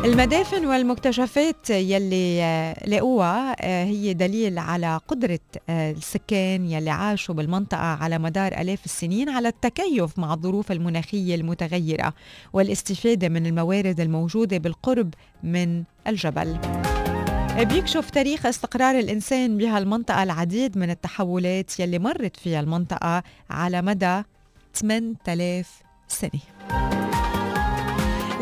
المدافن والمكتشفات يلي آه، لقوها آه، هي دليل على قدرة آه، السكان يلي عاشوا بالمنطقة على مدار آلاف السنين على التكيف مع الظروف المناخية المتغيرة والاستفادة من الموارد الموجودة بالقرب من الجبل. بيكشف تاريخ استقرار الإنسان بهالمنطقة العديد من التحولات يلي مرت فيها المنطقة على مدى 8000 سنة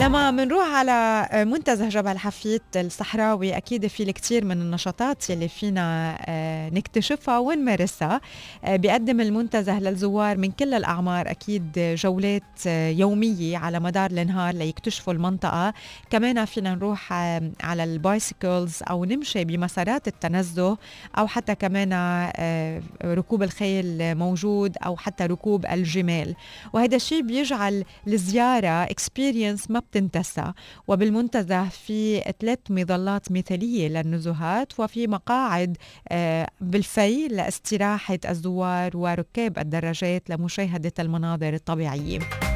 لما منروح على منتزه جبل حفيت الصحراوي أكيد في الكثير من النشاطات يلي فينا آه، نكتشفها ونمارسها. آه، بيقدم المنتزه للزوار من كل الأعمار أكيد جولات آه، يومية على مدار النهار ليكتشفوا المنطقة. كمان فينا نروح على ال bicycles أو نمشي بمسارات التنزه أو حتى كمان ركوب الخيل موجود أو حتى ركوب الجمال. وهذا الشيء بيجعل الزيارة experience ما بتنتسى وبالمنتزه في ثلاث مظلات مثالية للنزهات وفي مقاعد آه، بالفي لاستراحة الزوار وركاب الدراجات لمشاهدة المناظر الطبيعية.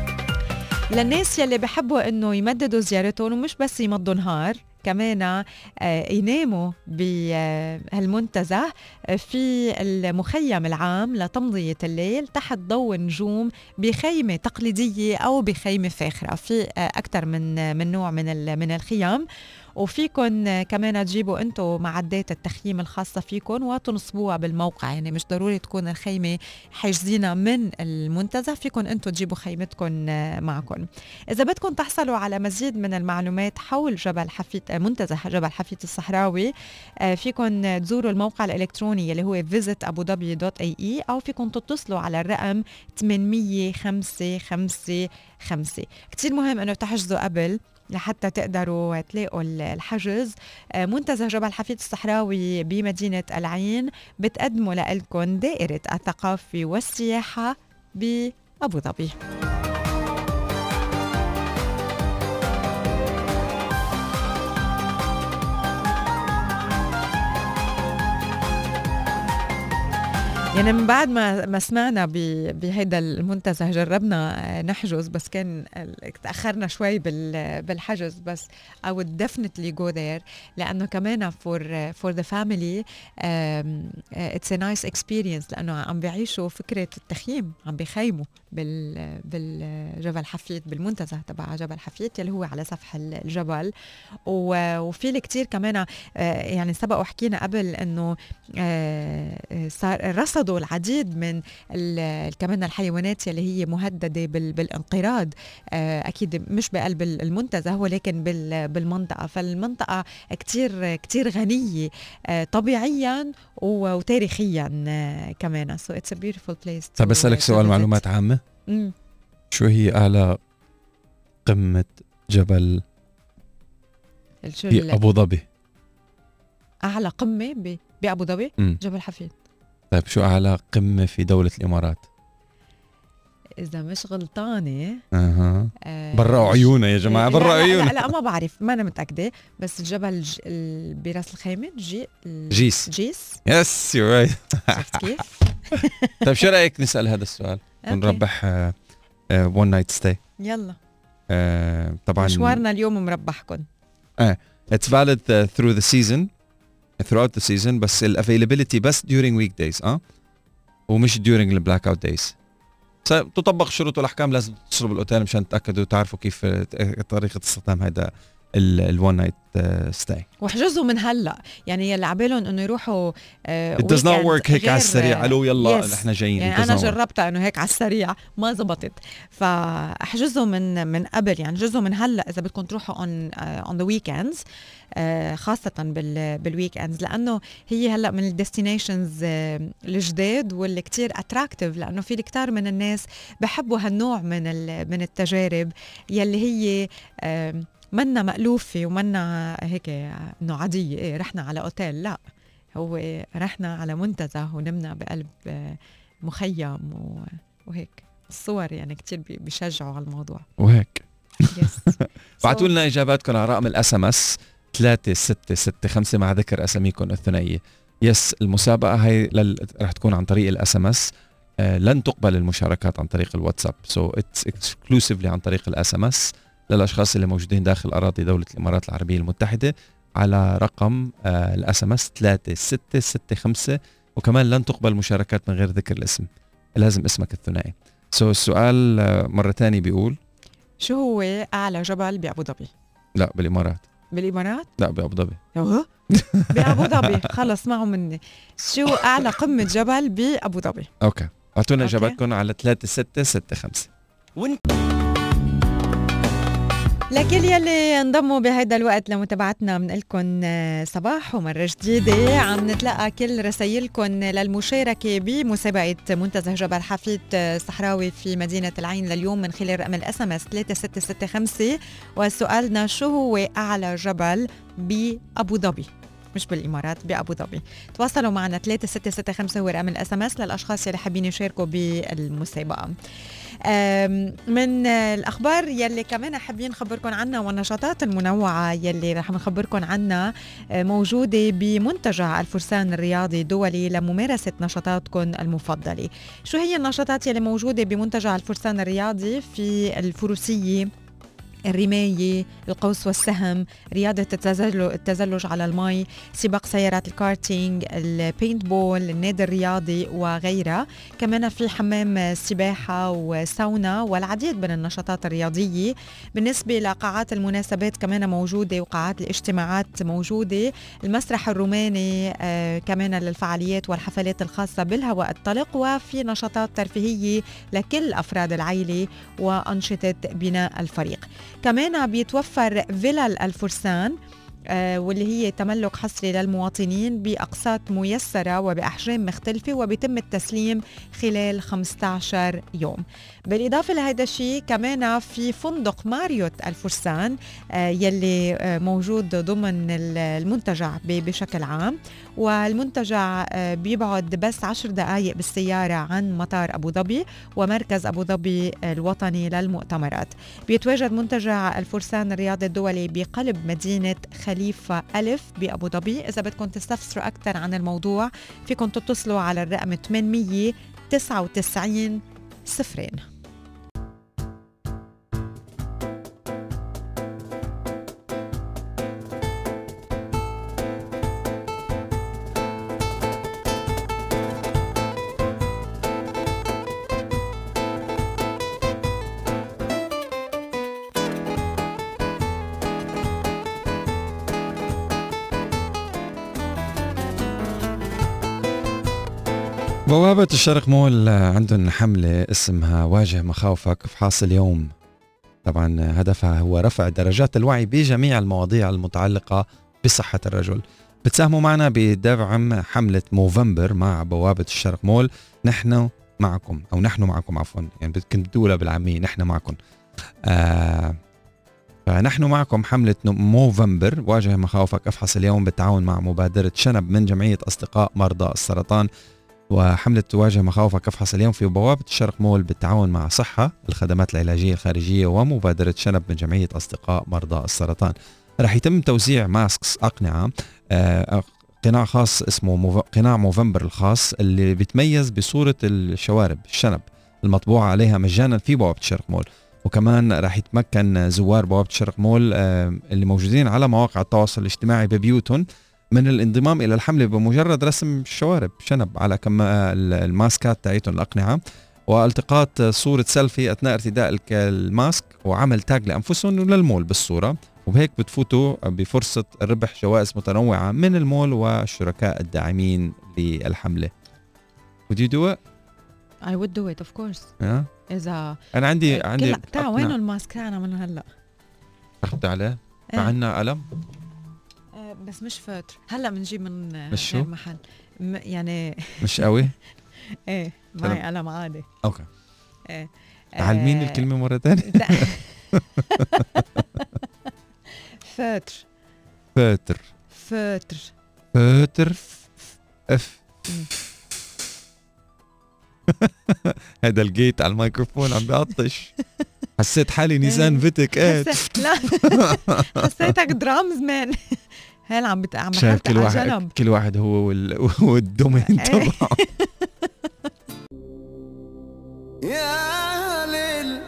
للناس يلي بحبوا إنه يمددوا زيارتهم ومش بس يمضوا نهار كمان آه، يناموا بهالمنتزه آه، في المخيم العام لتمضية الليل تحت ضوء النجوم بخيمة تقليدية أو بخيمة فاخرة في آه، أكثر من من نوع من من الخيام. وفيكن كمان تجيبوا أنتم معدات التخييم الخاصة فيكم وتنصبوها بالموقع. يعني مش ضروري تكون الخيمة حاجزينها من المنتزه فيكم أنتم تجيبوا خيمتكم معكم إذا بدكم تحصلوا على مزيد من المعلومات حول جبل حفيت منتزه جبل حفيت الصحراوي آه، فيكم تزوروا الموقع الإلكتروني اللي هو visitabudabi.ae أو فيكم تتصلوا على الرقم 80555 كثير مهم إنه تحجزوا قبل لحتى تقدروا تلاقوا الحجز. آه، منتزه جبل حفيد الصحراوي بمدينة العين بتقدموا لكم دائرة الثقافة والسياحة بأبو ظبي. يعني من بعد ما ما سمعنا بهيدا المنتزه جربنا نحجز بس كان تأخرنا شوي بالحجز بس I would definitely go there لأنه كمان for the family um, it's a nice experience لأنه عم بيعيشوا فكرة التخييم عم بيخيموا بال بالجبل حفيت بالمنتزه تبع جبل حفيت يلي هو على سفح الجبل. وفي كتير كمان يعني سبق وحكينا قبل إنه صار رصدوا العديد من كمان الحيوانات يلي هي مهددة بالانقراض أكيد مش بقلب المنتزه ولكن بالمنطقة فالمنطقة كتير كتير غنية طبيعيا وتاريخيا كمان so it's a beautiful place طيب بسالك سؤال معلومات عامة مم. شو هي اعلى قمة جبل في ابو ظبي أعلى قمة. بأبو ظبي. جبل حفيت طيب شو أعلى قمة في دولة الإمارات؟ إذا مش غلطانة أها. آه برا عيونا يا جماعة لا- برا لا, عيونا لا, لا ما بعرف ما أنا متأكدة بس الجبل ج... ال... براس الخيمة جي ال- جيس. جيس. yes you right. شفت كيف؟ طيب شو رأيك نسأل هذا السؤال. ونربح one night stay يلا. طبعا. مشوارنا اليوم مربحكم. it's valid uh, through the season. Throughout the season بس availability بس during weekdays آه؟ ومش during ال blackout days. تطبق الشروط والأحكام لازم تتصلوا بالاوتيل مشان تتأكدوا تعرفوا كيف آه، طريقة استخدام هذا ال one night stay واحجزوا من هلا. يعني يلي عبالهم إنه يروحوا آه does not weekend work هيك على السريع. ألو يلا Yes. نحن جايين. يعني أنا. جربتها إنه هيك على السريع ما زبطت. فاحجزوا من من قبل يعني احجزوا من هلا إذا بدكم تروحوا on on the weekends خاصة بال بال weekends لأنه هي هلا من ال destinations الجداد واللي كتير attractive لأنه في كتار من الناس بحبوا هالنوع من ال- من التجارب يلي هي منا مألوفة ومنا هيك إنه عادية إيه رحنا على أوتيل. لا هو رحنا على منتزه ونمنا بقلب آه، مخيم وهيك. الصور يعني كتير بي- بيشجعوا على الموضوع. وهيك. yes بعتوا لنا إجاباتكم على رقم ال SMS 3665 مع ذكر أساميكم الثنائية. yes المسابقة هي لل... رح تكون عن طريق ال SMS لن تقبل المشاركات عن طريق الواتساب. so it's exclusively عن طريق ال SMS للأشخاص اللي موجودين داخل أراضي دولة الإمارات العربية المتحدة على رقم ال SMS 3665 وكمان لن تقبل مشاركات من غير ذكر الاسم لازم اسمك الثنائي. so السؤال آه، مرة ثانية بيقول؟ شو هو أعلى جبل بأبو ظبي؟ لا بالإمارات. بالإمارات؟ لا بأبو ظبي. أوه. بأبو ظبي. خلص اسمعوا مني. شو أعلى قمة جبل بأبو ظبي؟ okay. أعطونا okay. إجاباتكم على 3665 لكل يلي انضموا بهيدا الوقت لمتابعتنا بنقول لكم صباح ومرة جديدة. عم نتلقى كل رسايلكم للمشاركة بمسابقة منتزه جبل حفيت صحراوي في مدينة العين لليوم من خلال رقم ال SMS 3665 وسؤالنا شو هو أعلى جبل بأبو ظبي؟ مش بالإمارات بأبو ظبي. تواصلوا معنا 3665 هو رقم ال SMS للأشخاص اللي حابين يشاركوا بالمسابقة. من الأخبار يلي كمان حابين نخبركم عنها والنشاطات المنوعة يلي رح نخبركم عنها أه، موجودة بمنتجع الفرسان الرياضي الدولي لممارسة نشاطاتكم المفضلة. شو هي النشاطات يلي موجودة بمنتجع الفرسان الرياضي في الفروسية؟ الرماية القوس والسهم رياضة التزلج, على المي سباق سيارات ال karting ال paintball النادي الرياضي وغيرها. كمان في حمام سباحة وساونا والعديد من النشاطات الرياضية. بالنسبة لقاعات المناسبات كمان موجودة وقاعات الاجتماعات موجودة. المسرح الروماني آه كمان للفعاليات والحفلات الخاصة بالهواء الطلق. وفي نشاطات ترفيهية لكل أفراد العيلة وأنشطة بناء الفريق. كمان بيتوفر فيلل الفرسان آه، واللي هي تملك حصري للمواطنين بأقساط ميسرة وبأحجام مختلفة وبيتم التسليم خلال 15 يوم. بالإضافة لهذا الشيء كمان في فندق ماريوت الفرسان آه، يلي آه، موجود ضمن ال- المنتجع بشكل عام. والمنتجع آه، بيبعد بس عشر دقائق بالسيارة عن مطار أبو ظبي ومركز أبو ظبي الوطني للمؤتمرات. بيتواجد منتجع الفرسان الرياضي الدولي بقلب مدينة خليفة ألف بأبو ظبي. إذا بدكم تستفسروا أكثر عن الموضوع فيكم تتصلوا على الرقم 899 صفرين. بوابة الشرق مول عندهم حملة اسمها واجه مخاوفك افحص اليوم. طبعا هدفها هو رفع درجات الوعي بجميع المواضيع المتعلقة بصحة الرجل. بتساهموا معنا بدعم حملة موفمبر مع بوابة الشرق مول. نحن معكم أو نحن معكم عفوا يعني كنت تقولها بالعامية نحن معكم. آه فنحن معكم حملة موفمبر واجه مخاوفك أفحص اليوم بالتعاون مع مبادرة شنب من جمعية أصدقاء مرضى السرطان. وحملة تواجه مخاوفك افحص اليوم في بوابة الشرق مول بالتعاون مع صحة الخدمات العلاجية الخارجية ومبادرة شنب من جمعية أصدقاء مرضى السرطان. رح يتم توزيع masks أقنعة آه، قناع خاص اسمه Mov... قناع Movember الخاص اللي بيتميز بصورة الشوارب الشنب المطبوعة عليها مجانا في بوابة الشرق مول. وكمان راح يتمكن زوار بوابة الشرق مول آه، اللي موجودين على مواقع التواصل الاجتماعي ببيوتهم من الانضمام إلى الحملة بمجرد رسم الشوارب شنب على كم الماسكات تاعيتهم الأقنعة والتقاط صورة سيلفي أثناء ارتداء ال mask وعمل tag لأنفسهم وللمول بالصورة وبهيك بتفوتوا بفرصة ربح جوائز متنوعة من المول والشركاء الداعمين للحملة Would you do it? I would do it of course ها؟ إذا أنا عندي عندي كل تعا. وينه ال mask تاعنا من هلا أخذت عليه إيه. مع عنا قلم بس مش فاتر. هلأ بنجيب من مش شو؟ غير محل. م- يعني مش قوي؟ إيه معي قلم عادي. أوكي. إيه تعلميني آه، الكلمة مرة ثانية لا. فاتر. فاتر. فاتر. فاتر اف مم. هذا الجيت على الميكروفون عم بيعطش. حسيت حالي نيزان إيه. فيتك إيه؟ حس- لا. حسيتك درامز مان. هلا عم بت... عم شايف كل واحد جنب. كل واحد هو وال... والدومين إيه. تبعه. يا ليل.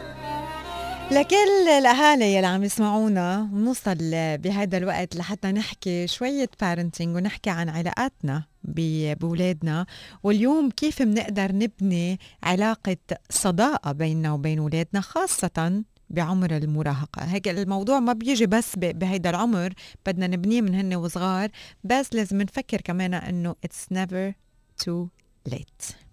لكل الأهالي يلي عم يسمعونا بنوصل بهذا الوقت لحتى نحكي شوية بارنتينج ونحكي عن علاقاتنا ب- بولادنا. واليوم كيف بنقدر نبني علاقة صداقة بيننا وبين اولادنا خاصة بعمر المراهقة. هيك الموضوع ما بيجي بس بهيدا العمر بدنا نبنيه من هن وصغار بس لازم نفكر كمان إنه it's never too late.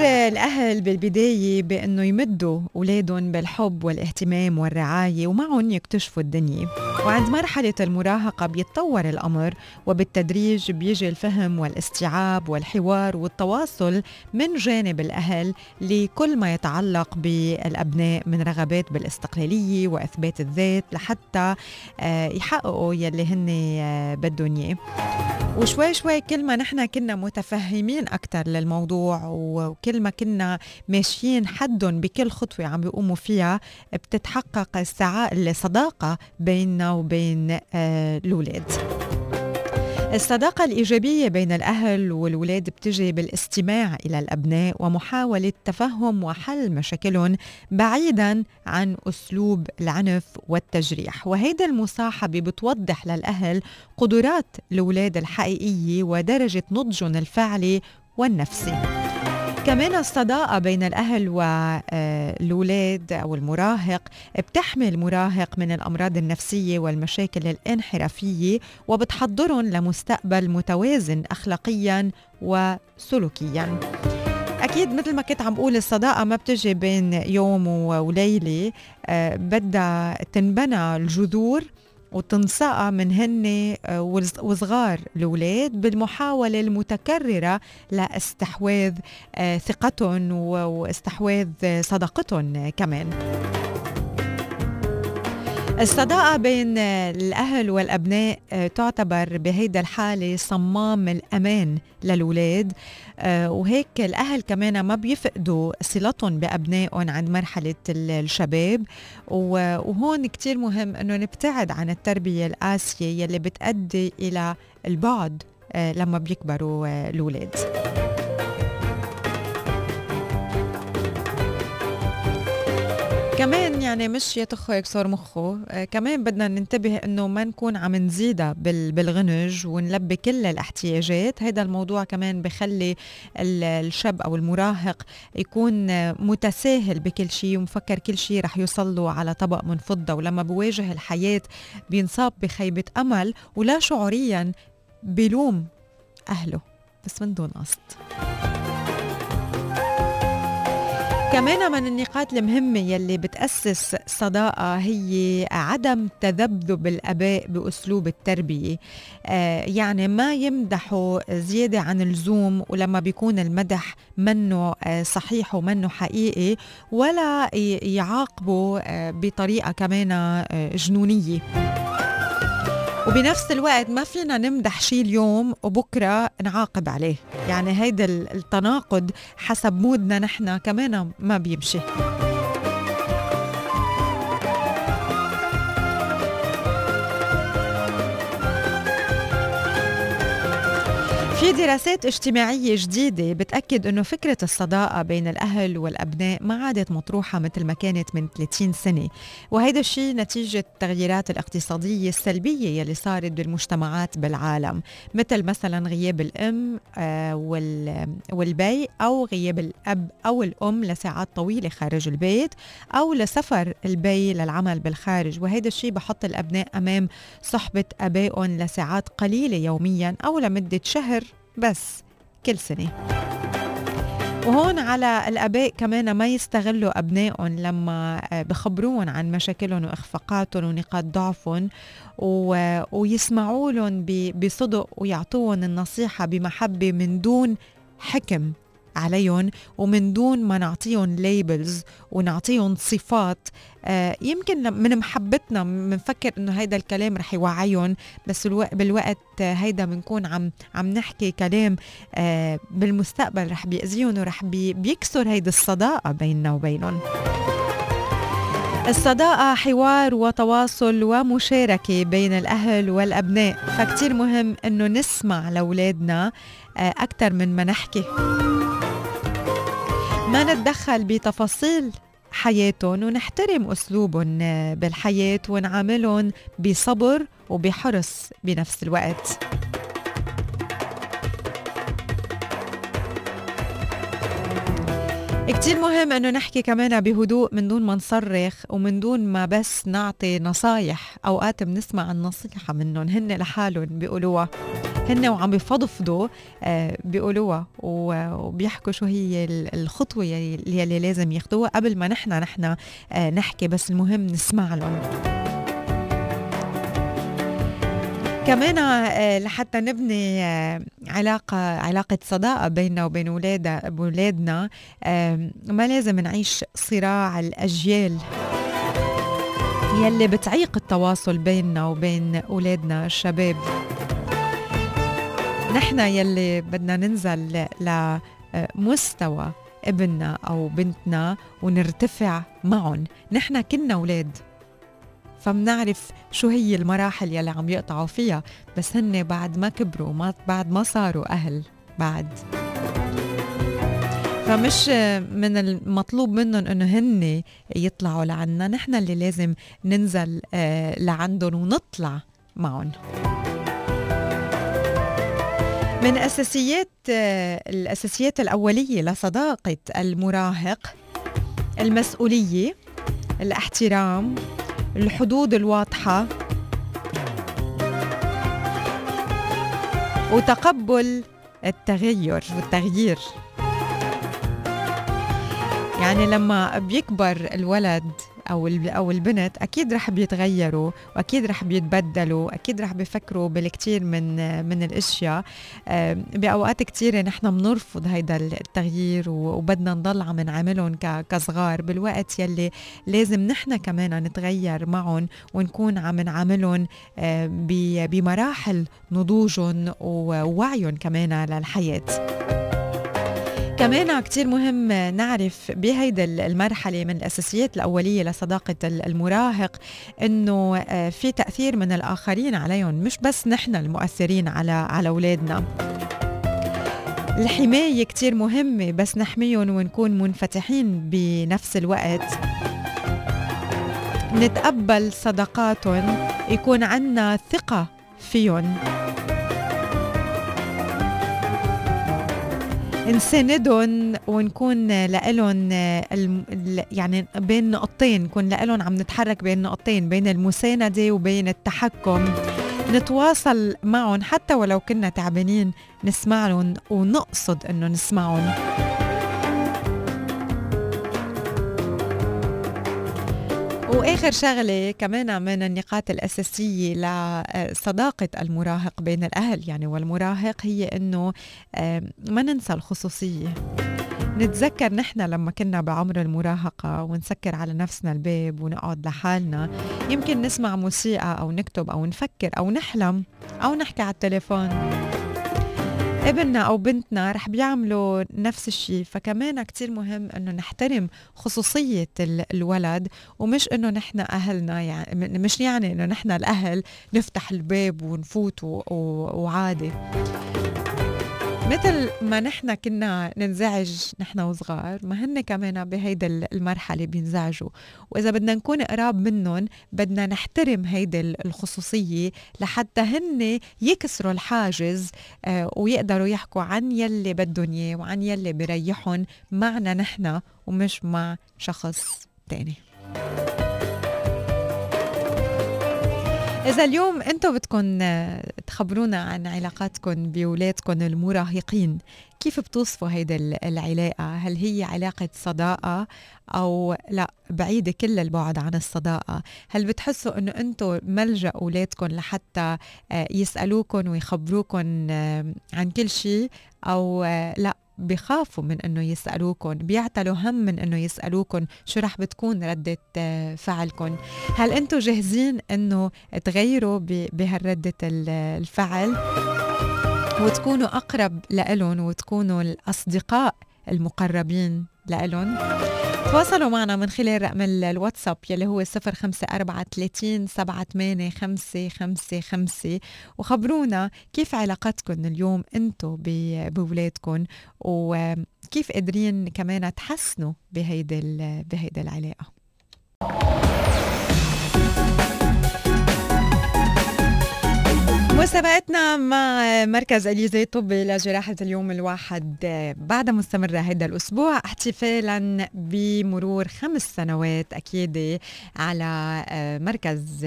دور الأهل بالبداية بأنه يمدوا أولادهم بالحب والاهتمام والرعاية ومعهم يكتشفوا الدنيا. وعند مرحلة المراهقة بيتطور الأمر وبالتدريج بيجي الفهم والاستيعاب والحوار والتواصل من جانب الأهل لكل ما يتعلق بالأبناء من رغبات بالاستقلالية وإثبات الذات لحتى آه، يحققوا يلي هن آه، بدهم إياه. وشوي شوي كل ما نحن كنا متفهمين أكثر للموضوع وكل ما كنا ماشيين حدهم بكل خطوة عم بيقوموا فيها بتتحقق السعا... الصداقة بيننا وبين آه، الأولاد. الصداقة الإيجابية بين الأهل والولاد بتجي بالاستماع إلى الأبناء ومحاولة تفهم وحل مشاكلهم بعيدا عن أسلوب العنف والتجريح. وهيدا المصاحبة بتوضح للأهل قدرات الأولاد الحقيقية ودرجة نضجهم الفعلي والنفسي. كمان الصداقة بين الأهل والأولاد أو المراهق بتحمي المراهق من الأمراض النفسية والمشاكل الانحرافية وبتحضرهم لمستقبل متوازن أخلاقيا وسلوكيا. أكيد مثل ما كنت عم بقول الصداقة ما بتجي بين يوم وليلة. آه، بدها تنبنى الجذور وتنسقى من هن آه، وص- وصغار الأولاد بالمحاولة المتكررة لاستحواذ آه، ثقتهم واستحواذ صداقتهم كمان. الصداقة بين الأهل والأبناء آه، تعتبر بهيدا الحالة صمام الأمان للولاد آه، وهيك الأهل كمان ما بيفقدوا صلتهم بأبنائهم عند مرحلة ال- الشباب. وهون كتير مهم أنه نبتعد عن التربية القاسية يلي بتأدي إلى البعد آه، لما بيكبروا الولاد. كمان يعني مش يطخه يكسر مخه. آه كمان بدنا ننتبه إنه ما نكون عم نزيدها بال بالغنج ونلبي كل الاحتياجات. هذا الموضوع كمان بخلي ال- الشاب أو المراهق يكون متساهل بكل شيء ومفكر كل شيء رح يوصل له على طبق من فضة. ولما بواجه الحياة بينصاب بخيبة أمل ولا شعوريا بلوم أهله. بس من دون قصد. كمان من النقاط المهمة يلي بتأسس صداقة هي عدم تذبذب الآباء بأسلوب التربية. آه يعني ما يمدحوا زيادة عن اللزوم ولما بيكون المدح منه آه صحيح ومنه حقيقي ولا يعاقبوا آه بطريقة كمان آه جنونية. وبنفس الوقت ما فينا نمدح شيء اليوم وبكرة نعاقب عليه. يعني هيدا ال- التناقض حسب مودنا نحن كمان ما بيمشي. في دراسات اجتماعية جديدة بتأكد أنه فكرة الصداقة بين الأهل والأبناء ما عادت مطروحة مثل ما كانت من 30 سنة. وهيدا الشيء نتيجة التغييرات الاقتصادية السلبية يلي صارت بالمجتمعات بالعالم مثل مثلا غياب الأم آه، وال- والبي أو غياب الأب أو الأم لساعات طويلة خارج البيت أو لسفر البي للعمل بالخارج. وهيدا الشيء بحط الأبناء أمام صحبة أبائهم لساعات قليلة يوميا أو لمدة شهر بس كل سنة وهون على الآباء كمان ما يستغلوا أبنائهم لما آه، بخبروهم عن مشاكلهم وإخفاقاتهم ونقاط ضعفهم. ويسمعوا لهم. بصدق ويعطوهم النصيحة بمحبة من دون حكم عليهم ومن دون ما نعطيهم labels ونعطيهم صفات آه يمكن من محبتنا بنفكر إنه هيدا الكلام رح يوعيهم بس ألو... بالوقت آه، هيدا بنكون عم عم نحكي كلام آه بالمستقبل رح بيأذيهم ورح بي... بيكسر هيدي الصداقة بيننا وبينهم. الصداقة حوار وتواصل ومشاركة بين الأهل والأبناء فكتير مهم أنه نسمع لأولادنا أكثر من ما نحكي. ما نتدخل بتفاصيل حياتهم ونحترم أسلوبهم بالحياة ونعاملهم بصبر وبحرص بنفس الوقت. كتير مهم إنه نحكي كمان بهدوء من دون ما نصرخ ومن دون ما بس نعطي نصايح. أوقات بنسمع النصيحة منهم هن لحالهم بيقولوها. هن وعم بفضفضوا آه، بيقولوها وبيحكوا شو هي ال- الخطوة يلي يلي لازم ياخدوها قبل ما نحن نحن آه، نحكي بس المهم نسمع لهم. كمان آه، لحتى نبني آه، علاقة علاقة صداقة بيننا وبين ولاد أولادنا آم، ما لازم نعيش صراع الأجيال يلي بتعيق التواصل بيننا وبين أولادنا الشباب. نحن يلي بدنا ننزل لمستوى ابننا أو بنتنا ونرتفع معهم. نحن كنا أولاد فمنعرف شو هي المراحل يلي عم يقطعوا فيها بس هن بعد ما كبروا ما بعد ما صاروا أهل بعد. فمش من المطلوب منهم إنه هن يطلعوا لعنا. نحن اللي لازم ننزل آه، لعندهم ونطلع معهم من أساسيات آه، الأساسيات الأولية لصداقة المراهق المسؤولية الاحترام الحدود الواضحة. وتقبل التغير والتغيير. يعني لما بيكبر الولد أو أو البنت أكيد رح بيتغيروا وأكيد رح بيتبدلوا أكيد رح بيفكروا بالكثير من من الأشياء. بأوقات كثيره نحن بنرفض هيدا التغيير وبدنا نضل عم نعاملهم كصغار. بالوقت يلي لازم نحن كمان نتغير معهم ونكون عم نعاملهم بمراحل نضوجهم ووعيهم كمان للحياه كمان كتير مهم نعرف بهيدا المرحلة من الأساسيات الأولية لصداقة المراهق إنه آه، في تأثير من الآخرين عليهم مش بس نحن المؤثرين على على أولادنا. الحماية كتير مهمة بس نحميهم ونكون منفتحين بنفس الوقت. نتقبل صداقاتهم يكون عنا ثقة فيهم. نساندهم ونكون لإلهم يعني بين نقطتين نكون لإلهم عم نتحرك بين نقطتين بين المساندة وبين التحكم. نتواصل معهم حتى ولو كنا تعبانين نسمع لهم ونقصد إنه نسمعهم. وآخر شغلة كمان من النقاط الأساسية لصداقة المراهق بين الأهل يعني والمراهق هي إنه ما ننسى الخصوصية. نتذكر نحن لما كنا بعمر المراهقة ونسكر على نفسنا الباب ونقعد لحالنا يمكن نسمع موسيقى أو نكتب أو نفكر أو نحلم أو نحكي على التليفون. ابننا أو بنتنا رح بيعملوا نفس الشيء فكمان كتير مهم إنه نحترم خصوصية ال- الولد ومش إنه نحن أهلنا يعني مش يعني إنه نحن الأهل نفتح الباب ونفوت وعادي. مثل ما نحن كنا ننزعج نحن وصغار ما هن كمان بهيدا ال- المرحلة بينزعجوا. وإذا بدنا نكون قراب منهم بدنا نحترم هيدا ال- الخصوصية لحتى هن يكسروا الحاجز آه، ويقدروا يحكوا عن يلي بدهم إياه وعن يلي بريحهم معنا نحن ومش مع شخص تاني. إذا اليوم أنتم بدكم آه، تخبرونا عن علاقاتكم بولادكم المراهقين كيف بتوصفوا هيدا ال- العلاقة؟ هل هي علاقة صداقة أو لا بعيدة كل البعد عن الصداقة؟ هل بتحسوا أنه أنتم ملجأ أولادكم لحتى آه، يسألوكم ويخبروكم عن كل شيء أو آه، لا بخافوا من إنه يسالوكم بيعتلوا هم من إنه يسالوكم شو رح بتكون ردة آه، فعلكم هل أنتم جاهزين إنه تغيروا ب- بهالردة ال- الفعل؟ وتكونوا أقرب لإلهم وتكونوا الأصدقاء المقربين. لإلهم. تواصلوا معنا من خلال رقم ال- الواتساب يلي هو 05430 78555 وخبرونا كيف علاقتكم اليوم أنتم بولادكم وكيف قادرين كمان تحسنوا بهيدي بهيدي العلاقة؟ مسابقتنا مع مركز أليزي الطبي لجراحة اليوم الواحد. بعد مستمرة هذا الأسبوع احتفالا بمرور خمس سنوات أكيد على مركز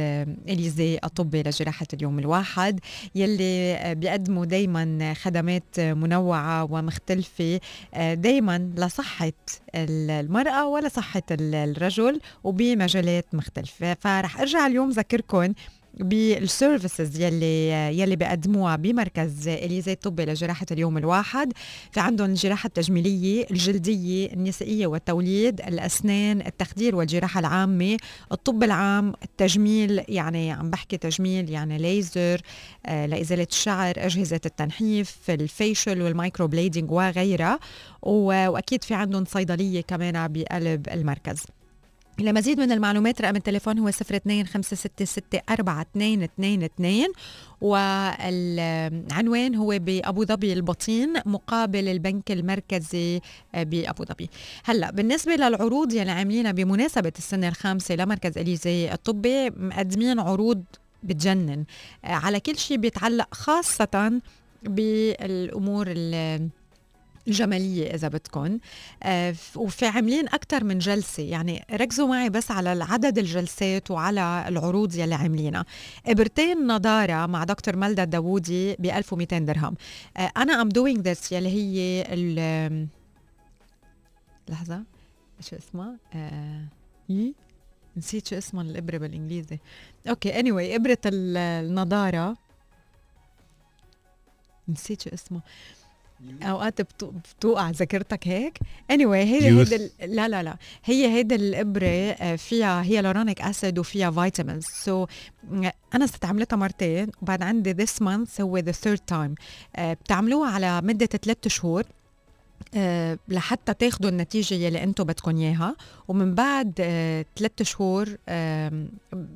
أليزي الطبي لجراحة اليوم الواحد يلي بيقدموا دايما خدمات منوعة ومختلفة. دايما لصحة المرأة ولصحة الرجل وبمجالات مختلفة. فرح أرجع اليوم ذكركم بالسيرفيسز يلي يلي بيقدموها بمركز إليزي الطبي لجراحه اليوم الواحد. في عندهم الجراحة التجميلية الجلدية النسائية والتوليد الأسنان التخدير والجراحة العامة الطب العام التجميل يعني عم بحكي تجميل يعني ليزر آه لإزالة الشعر أجهزة التنحيف ال facial وال microblading وغيرها. وأكيد في عندهم صيدلية كمان بقلب المركز. لمزيد من المعلومات رقم التليفون هو 02 والعنوان هو بأبو ظبي البطين مقابل البنك المركزي بأبو ظبي. هلأ بالنسبة للعروض يلي عاملينها بمناسبة السنة الخامسة لمركز إليزي الطبي مقدمين عروض بتجنن. على كل شيء بيتعلق خاصة بالأمور الجمالية إذا بدكم آه وفي عاملين أكثر من جلسة. يعني ركزوا معي بس على عدد الجلسات وعلى العروض يلي عاملينها. إبرتين نضارة مع دكتور ملدا الداوودي ب 1200 درهم. آه أنا I'm doing this يلي هي ال لحظة. شو اسمها؟ آه نسيت شو اسمها الإبرة بالإنجليزي. أوكي anyway إبرة النضارة. نسيت شو اسمه أوقات بتوقع ذاكرتك هيك. anyway, هي هيدا لا لا لا. هي هيدا الإبرة فيها hyaluronic acid وفيها vitamins so, أنا استعملتها مرتين وبعد عندي this month هو the third time بتعملوها على مدة ثلاث شهور. لحتى تاخذوا النتيجة يلي أنتم بدكم اياها. ومن بعد أه ثلاث شهور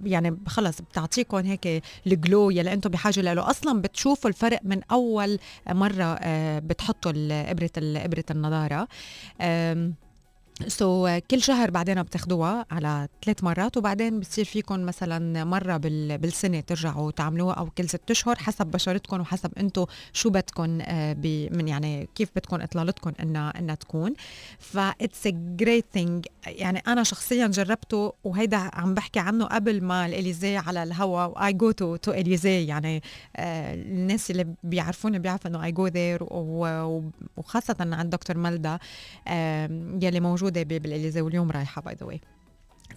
يعني خلص بتعطيكم هيك ال glow يلي أنتم بحاجة له. أصلا بتشوفوا الفرق من أول مرة أه بتحطوا إبرة إبرة النضارة. so, كل شهر بعدين بتاخدوها على ثلاث مرات وبعدين بتصير فيكم مثلا مرة بالسنة ترجعوا تعملوها أو كل ست أشهر حسب بشرتكم وحسب أنتم شو بدكم من يعني كيف بدكم اطلالتكم إنها إنها تكون. ف it's great thing يعني أنا شخصيا جربته وهيدا عم بحكي عنه قبل ما الإليزي على الهوا I go to to إليزي. يعني آه الناس اللي بيعرفوني بيعرفوا إنه I go there وخاصة عند دكتور ملدا آه يلي موجود موجودة بالاليزي واليوم رايحة by the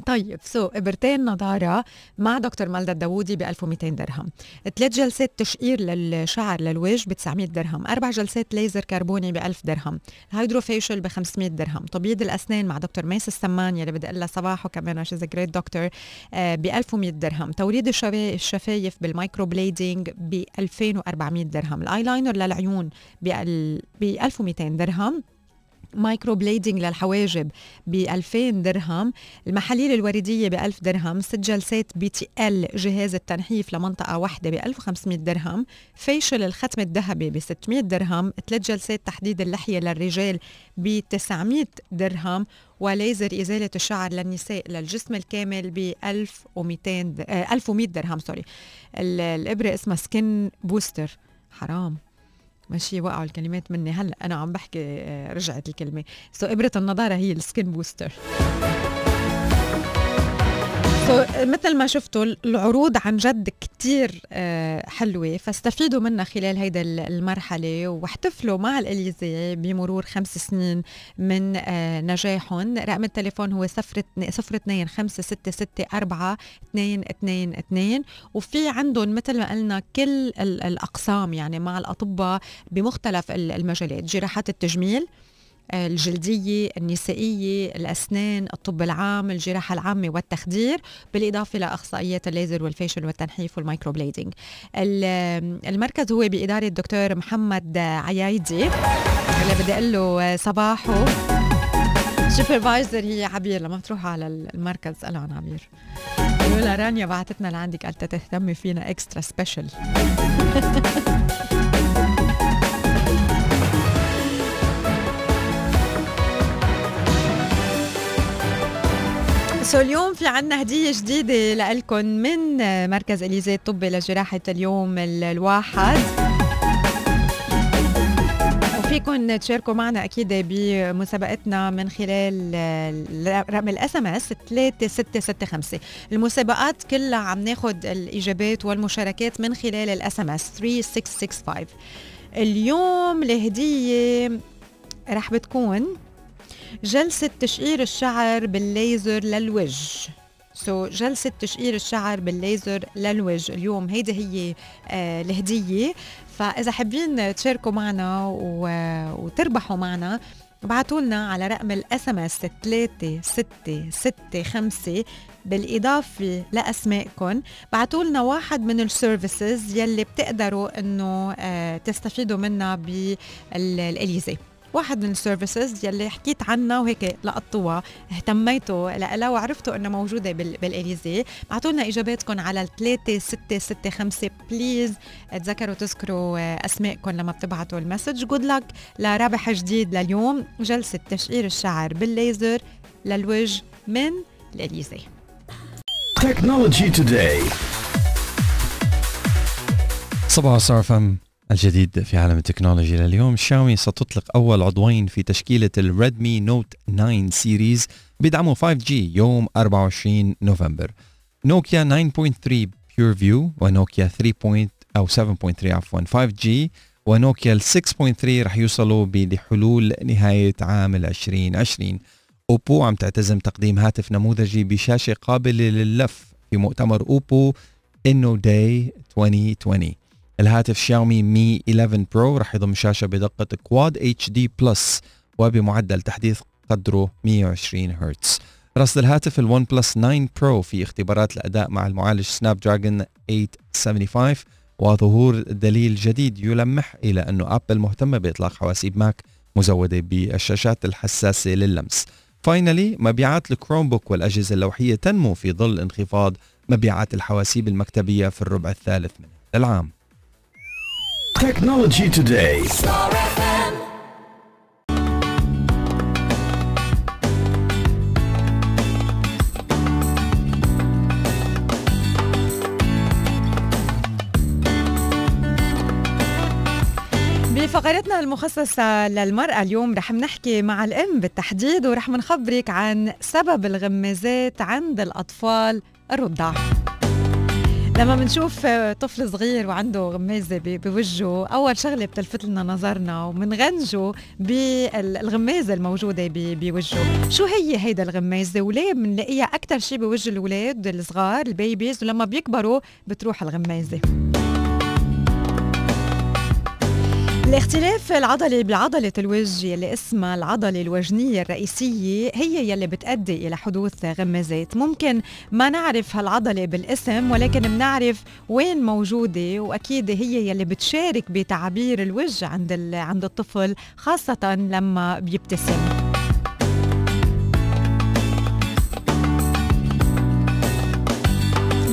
طيب so, إبرتين نضارة مع دكتور مالدا الداوودي ب 1200 درهم. ثلاث جلسات تشقير للشعر للوجه ب 900 درهم. أربع جلسات ليزر كربوني ب 1000 درهم. ال hydrofacial ب 500 درهم. تبييض الأسنان مع دكتور ميس السمان يلي بدي أقول لها صباح وكمان she's great doctor ب 1100 درهم. توريد الشفايف بال microblading ب 2400 درهم. الأيلاينر للعيون ب 1200 درهم. microblading للحواجب ب 2000 درهم. المحاليل الوردية ب 1000 درهم. ست جلسات BTL جهاز التنحيف لمنطقة واحدة ب 1500 درهم. facial الختم الذهبي ب 600 درهم. ثلاث جلسات تحديد اللحية للرجال ب 900 درهم. وليزر إزالة الشعر للنساء للجسم الكامل ب 1200 1100 درهم sorry. الإبرة اسمها skin booster. حرام. ماشي وقعوا الكلمات مني. هلا أنا عم بحكي آه، رجعت الكلمة. so, إبرة النضارة هي ال skin booster. so مثل ما شفتوا العروض عن جد كتير آه، حلوة. فاستفيدوا منها خلال هيدا المرحلة واحتفلوا مع الإليزي بمرور خمس سنين من آه، نجاحهم. رقم التليفون هو صفر صفر اثنين خمسة ستة ستة أربعة اثنين اثنين اثنين. وفي عندهم مثل ما قلنا كل الأقسام يعني مع الأطباء بمختلف المجالات جراحات التجميل الجلدية النسائية الأسنان الطب العام الجراحة العامة والتخدير بالإضافة لأخصائيات الليزر وال facial والتنحيف وال microblading المركز هو بإدارة الدكتور محمد عيايدي. اللي بدي أقول له صباحو. supervisor هي عبير لما بتروح على المركز قالوا عن عبير. قالوا رانيا بعتتنا لعندك قالت تهتمي فينا extra special so اليوم في عنا هدية جديدة لكم من مركز إليزي الطبي لجراحة اليوم ال- الواحد. وفيكم تشاركوا معنا أكيد بمسابقتنا من خلال رقم ال SMS 3665 المسابقات كلها عم ناخذ الإجابات والمشاركات من خلال ال SMS 3665 اليوم الهدية رح بتكون جلسة تشقير الشعر بالليزر للوجه so, جلسة تشقير الشعر بالليزر للوجه اليوم هيدي هي آه الهدية. فإذا حابين تشاركوا معنا و... وتربحوا معنا ابعتوا لنا على رقم ال SMS 3665 بالإضافة لأسمائكم. بعتوا لنا واحد من ال services يلي بتقدروا إنه آه تستفيدوا منها بالإليزي واحد من ال services يلي حكيت عنها وهيك لقطوها اهتميتوا لها وعرفتوا انها موجودة بال بالإليزي. بعتوا لنا اجاباتكم على 3665 please تذكروا تذكروا آه، اسمائكم لما بتبعتوا ال message. good luck لرابح جديد لليوم جلسة تشقير الشعر بالليزر للوجه من الإليزي. Technology Today. صباح فم. الجديد في عالم التكنولوجيا لليوم. شاومي ستطلق أول عضوين في تشكيلة ال Redmi Note 9 series بيدعموا 5G يوم 24 نوفمبر. نوكيا 9.3 PureView ونوكيا 3. أو 7.3 عفوا 5G ونوكيا 6.3 رح يوصلوا بحلول نهاية عام 2020 أوبو عم تعتزم تقديم هاتف نموذجي بشاشة قابلة لللف في مؤتمر أوبو Inno Day 2020 الهاتف شاومي Mi 11 Pro رح يضم شاشة بدقة Quad HD Plus وبمعدل تحديث قدره 120 هرتز. رصد الهاتف ال OnePlus 9 Pro في اختبارات الأداء مع المعالج Snapdragon 875 وظهور دليل جديد يلمح إلى أنه أبل مهتمة بإطلاق حواسيب ماك مزودة بالشاشات الحساسة لللمس. finally مبيعات ال Chromebook والأجهزة اللوحية تنمو في ظل انخفاض مبيعات الحواسيب المكتبية في الربع الثالث من العام. Technology Today. بفقرتنا المخصصة للمرأة اليوم رح نحكي مع الأم بالتحديد ورح نخبرك عن سبب الغمازات عند الأطفال الرضع لما بنشوف طفل صغير وعنده غمازة ب- بوجهه أول شغلة بتلفت لنا نظرنا ومنغنجه بالغمازة الموجودة ب- بوجهه. شو هي هيدا الغمازة؟ وليه بنلاقيها أكتر شي بوجه الأولاد الصغار البيبيز؟ ولما بيكبروا بتروح الغمازة. الاختلاف العضلي بعضلة الوجه يلي اسمها العضلة الوجنية الرئيسية هي يلي بتؤدي إلى حدوث غمازات ممكن ما نعرف هالعضلة بالاسم ولكن بنعرف وين موجودة وأكيد هي يلي بتشارك بتعبير الوجه عند عند الطفل خاصة لما بيبتسم.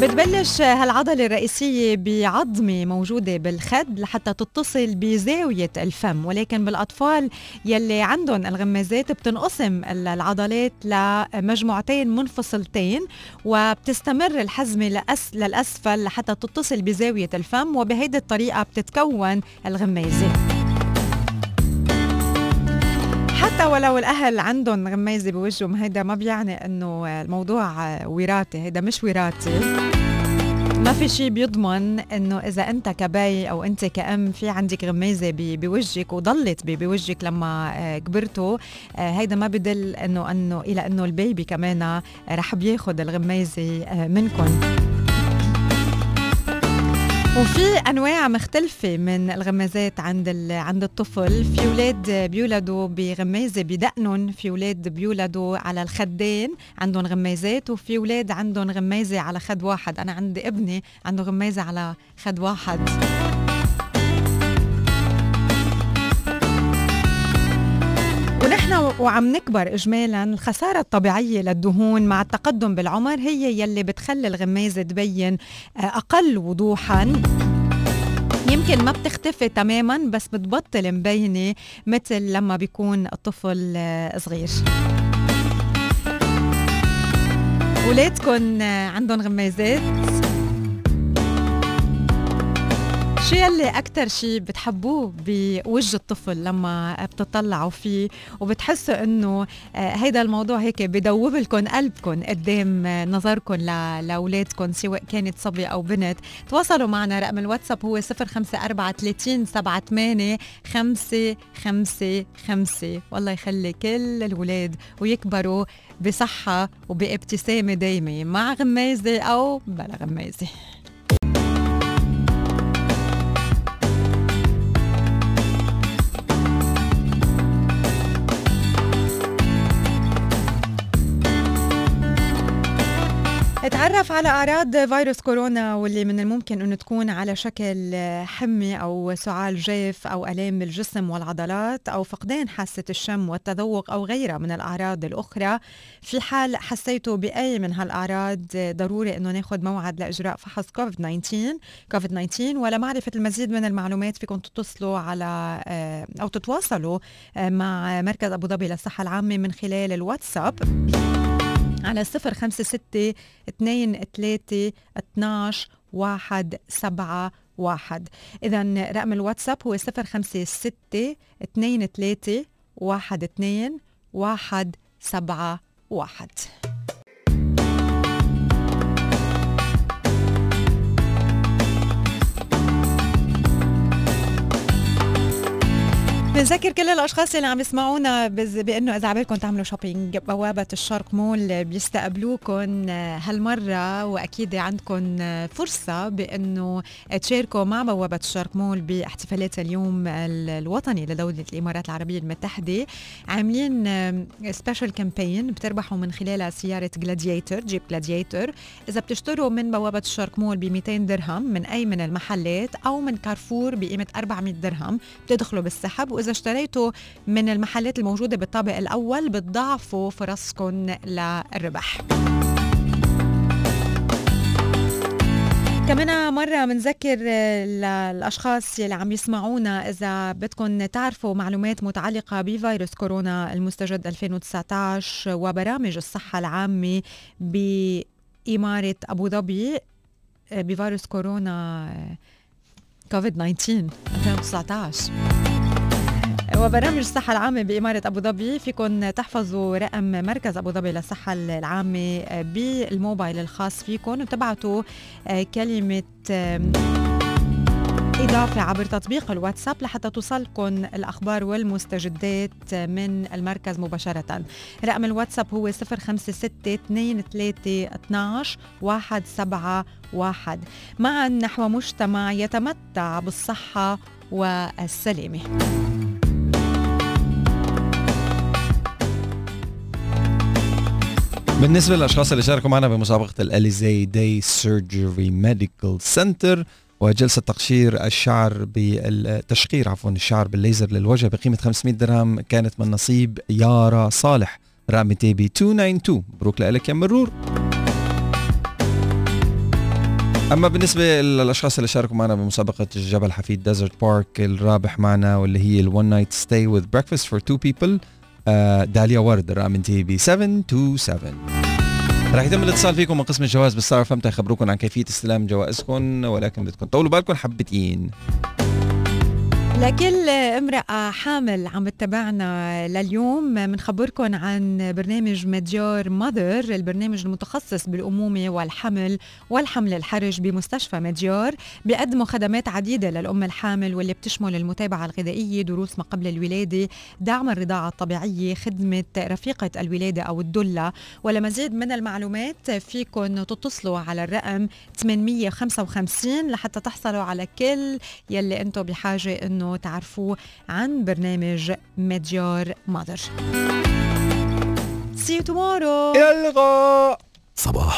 بتبلش هالعضلة الرئيسية بعظمة موجودة بالخد لحتى تتصل بزاوية الفم ولكن بالأطفال يلي عندهم الغمازات بتنقسم ال- العضلات لمجموعتين منفصلتين وبتستمر الحزمة لأس للأسفل لحتى تتصل بزاوية الفم وبهيدي الطريقة بتتكون الغمازة. ولو الأهل عندهم غمازه بوجههم هيدا ما بيعني إنه الموضوع وراثي هيدا مش وراثي. ما في شيء بيضمن إنه إذا أنت كبي أو أنت كأم في عندك غمازه بوجهك وضلت بوجهك لما آه، كبرتوا آه، هيدا ما بدل انه إنه إلى إنه البيبي كمان آه، رح بياخد الغمازه منكم. وفي أنواع مختلفة من الغمازات عند عند الطفل. في أولاد بيولدوا بغمازة بدقنهم في أولاد بيولدوا على الخدين عندهم غمازات وفي أولاد عندهم غمازة على خد واحد. أنا عندي ابني عنده غمازة على خد واحد. ونحن وعم نكبر اجمالا الخسارة الطبيعية للدهون مع التقدم بالعمر هي يلي بتخلي الغمازه تبين آه، أقل وضوحا. يمكن ما بتختفي تماما بس بتبطل مبينة مثل لما بيكون الطفل آه، صغير. ولادكم عندهم غمازات. شو يلي أكتر شي بتحبوه بوجه الطفل لما بتطلعوا فيه؟ وبتحسوا إنه آه، هيدا الموضوع هيك بدوب لكم قلبكم قدام نظركم لأولادكم سواء كانت صبي أو بنت. تواصلوا معنا رقم الواتساب هو 054 38 5 5 5 والله يخلي كل الولاد ويكبروا بصحة وبابتسامة دايمة مع غمازة أو بلا غمازة. تعرف على أعراض فيروس كورونا واللي من الممكن أنه تكون على شكل حمي أو سعال جاف أو ألام بالجسم والعضلات أو فقدان حاسة الشم والتذوق أو غيرها من الأعراض الأخرى. في حال حسيتوا بأي من هالأعراض ضروري أنه ناخذ موعد لإجراء فحص كوفيد 19 كوفيد 19 ولمعرفة المزيد من المعلومات فيكم تتصلوا على أو تتواصلوا مع مركز أبو ظبي للصحة العامة من خلال الواتساب. على صفر خمسة ستة اثنين ثلاثة اتناش واحد سبعة واحد. إذا رقم الواتساب هو صفر خمسة ستة اثنين ثلاثة واحد اثنين واحد سبعة واحد. بنذكر كل الأشخاص اللي عم يسمعونا بأنه إذا عبالكم تعملوا شوبينج بوابة الشرق مول بيستقبلوكم هالمرة. وأكيد عندكم فرصة بأنه تشاركوا مع بوابة الشرق مول باحتفالات اليوم الوطني لدولة الإمارات العربية المتحدة. عاملين special campaign بتربحوا من خلالها سيارة Gladiator Jeep Gladiator إذا بتشتروا من بوابة الشرق مول ب 200 درهم من أي من المحلات أو من كارفور بقيمة 400 درهم بتدخلوا بالسحب. واذا اشتريتوا من المحلات الموجودة بالطابق الأول بتضاعفوا فرصكم للربح. كمان مرة بنذكر للأشخاص يلي عم يسمعونا إذا بدكم تعرفوا معلومات متعلقة بفيروس كورونا المستجد 2019 وبرامج الصحة العامة بإمارة أبو ظبي بفيروس كورونا كوفيد 19 2019 وبرامج الصحة العامة بإمارة أبو ظبي فيكم تحفظوا رقم مركز أبو ظبي للصحة العامة بالموبايل الخاص فيكم وتبعتوا آه، كلمة إضافة عبر تطبيق الواتساب لحتى توصلكم الأخبار والمستجدات من المركز مباشرة. رقم الواتساب هو 056 12 171 معا نحو مجتمع يتمتع بالصحة والسلامة. بالنسبة للأشخاص اللي شاركوا معنا بمسابقة الأليزي Day Surgery Medical Center وجلسة تقشير الشعر بالتشقير عفوا الشعر بالليزر للوجه بقيمة 500 درهم كانت من نصيب يارا صالح. رقم تيبي 292 مبروك لك يا مرور. أما بالنسبة للأشخاص اللي شاركوا معنا بمسابقة جبل حفيت Desert Park الرابح معنا واللي هي ال one night stay with breakfast for two people داليا ورد رقم انتهي ب 727 رح يتم الاتصال فيكم من قسم الجواز بالصار فهمت يخبروكم عن كيفية استلام جوائزكم ولكن بدكم طولوا بالكم حبتين. لكل امرأة حامل عم تتابعنا لليوم. منخبركم عن برنامج مديار ماذر البرنامج المتخصص بالأمومة والحمل والحمل الحرج بمستشفى مديار بيقدموا خدمات عديدة للأم الحامل واللي بتشمل المتابعة الغذائية دروس ما قبل الولادة دعم الرضاعة الطبيعية خدمة رفيقة الولادة أو الدلة. ولمزيد من المعلومات فيكم تتصلوا على الرقم 855 لحتى تحصلوا على كل يلي أنتم بحاجة إنه إنه تعرفوا عن برنامج مديار مادر See you tomorrow. اللقاء. صباح.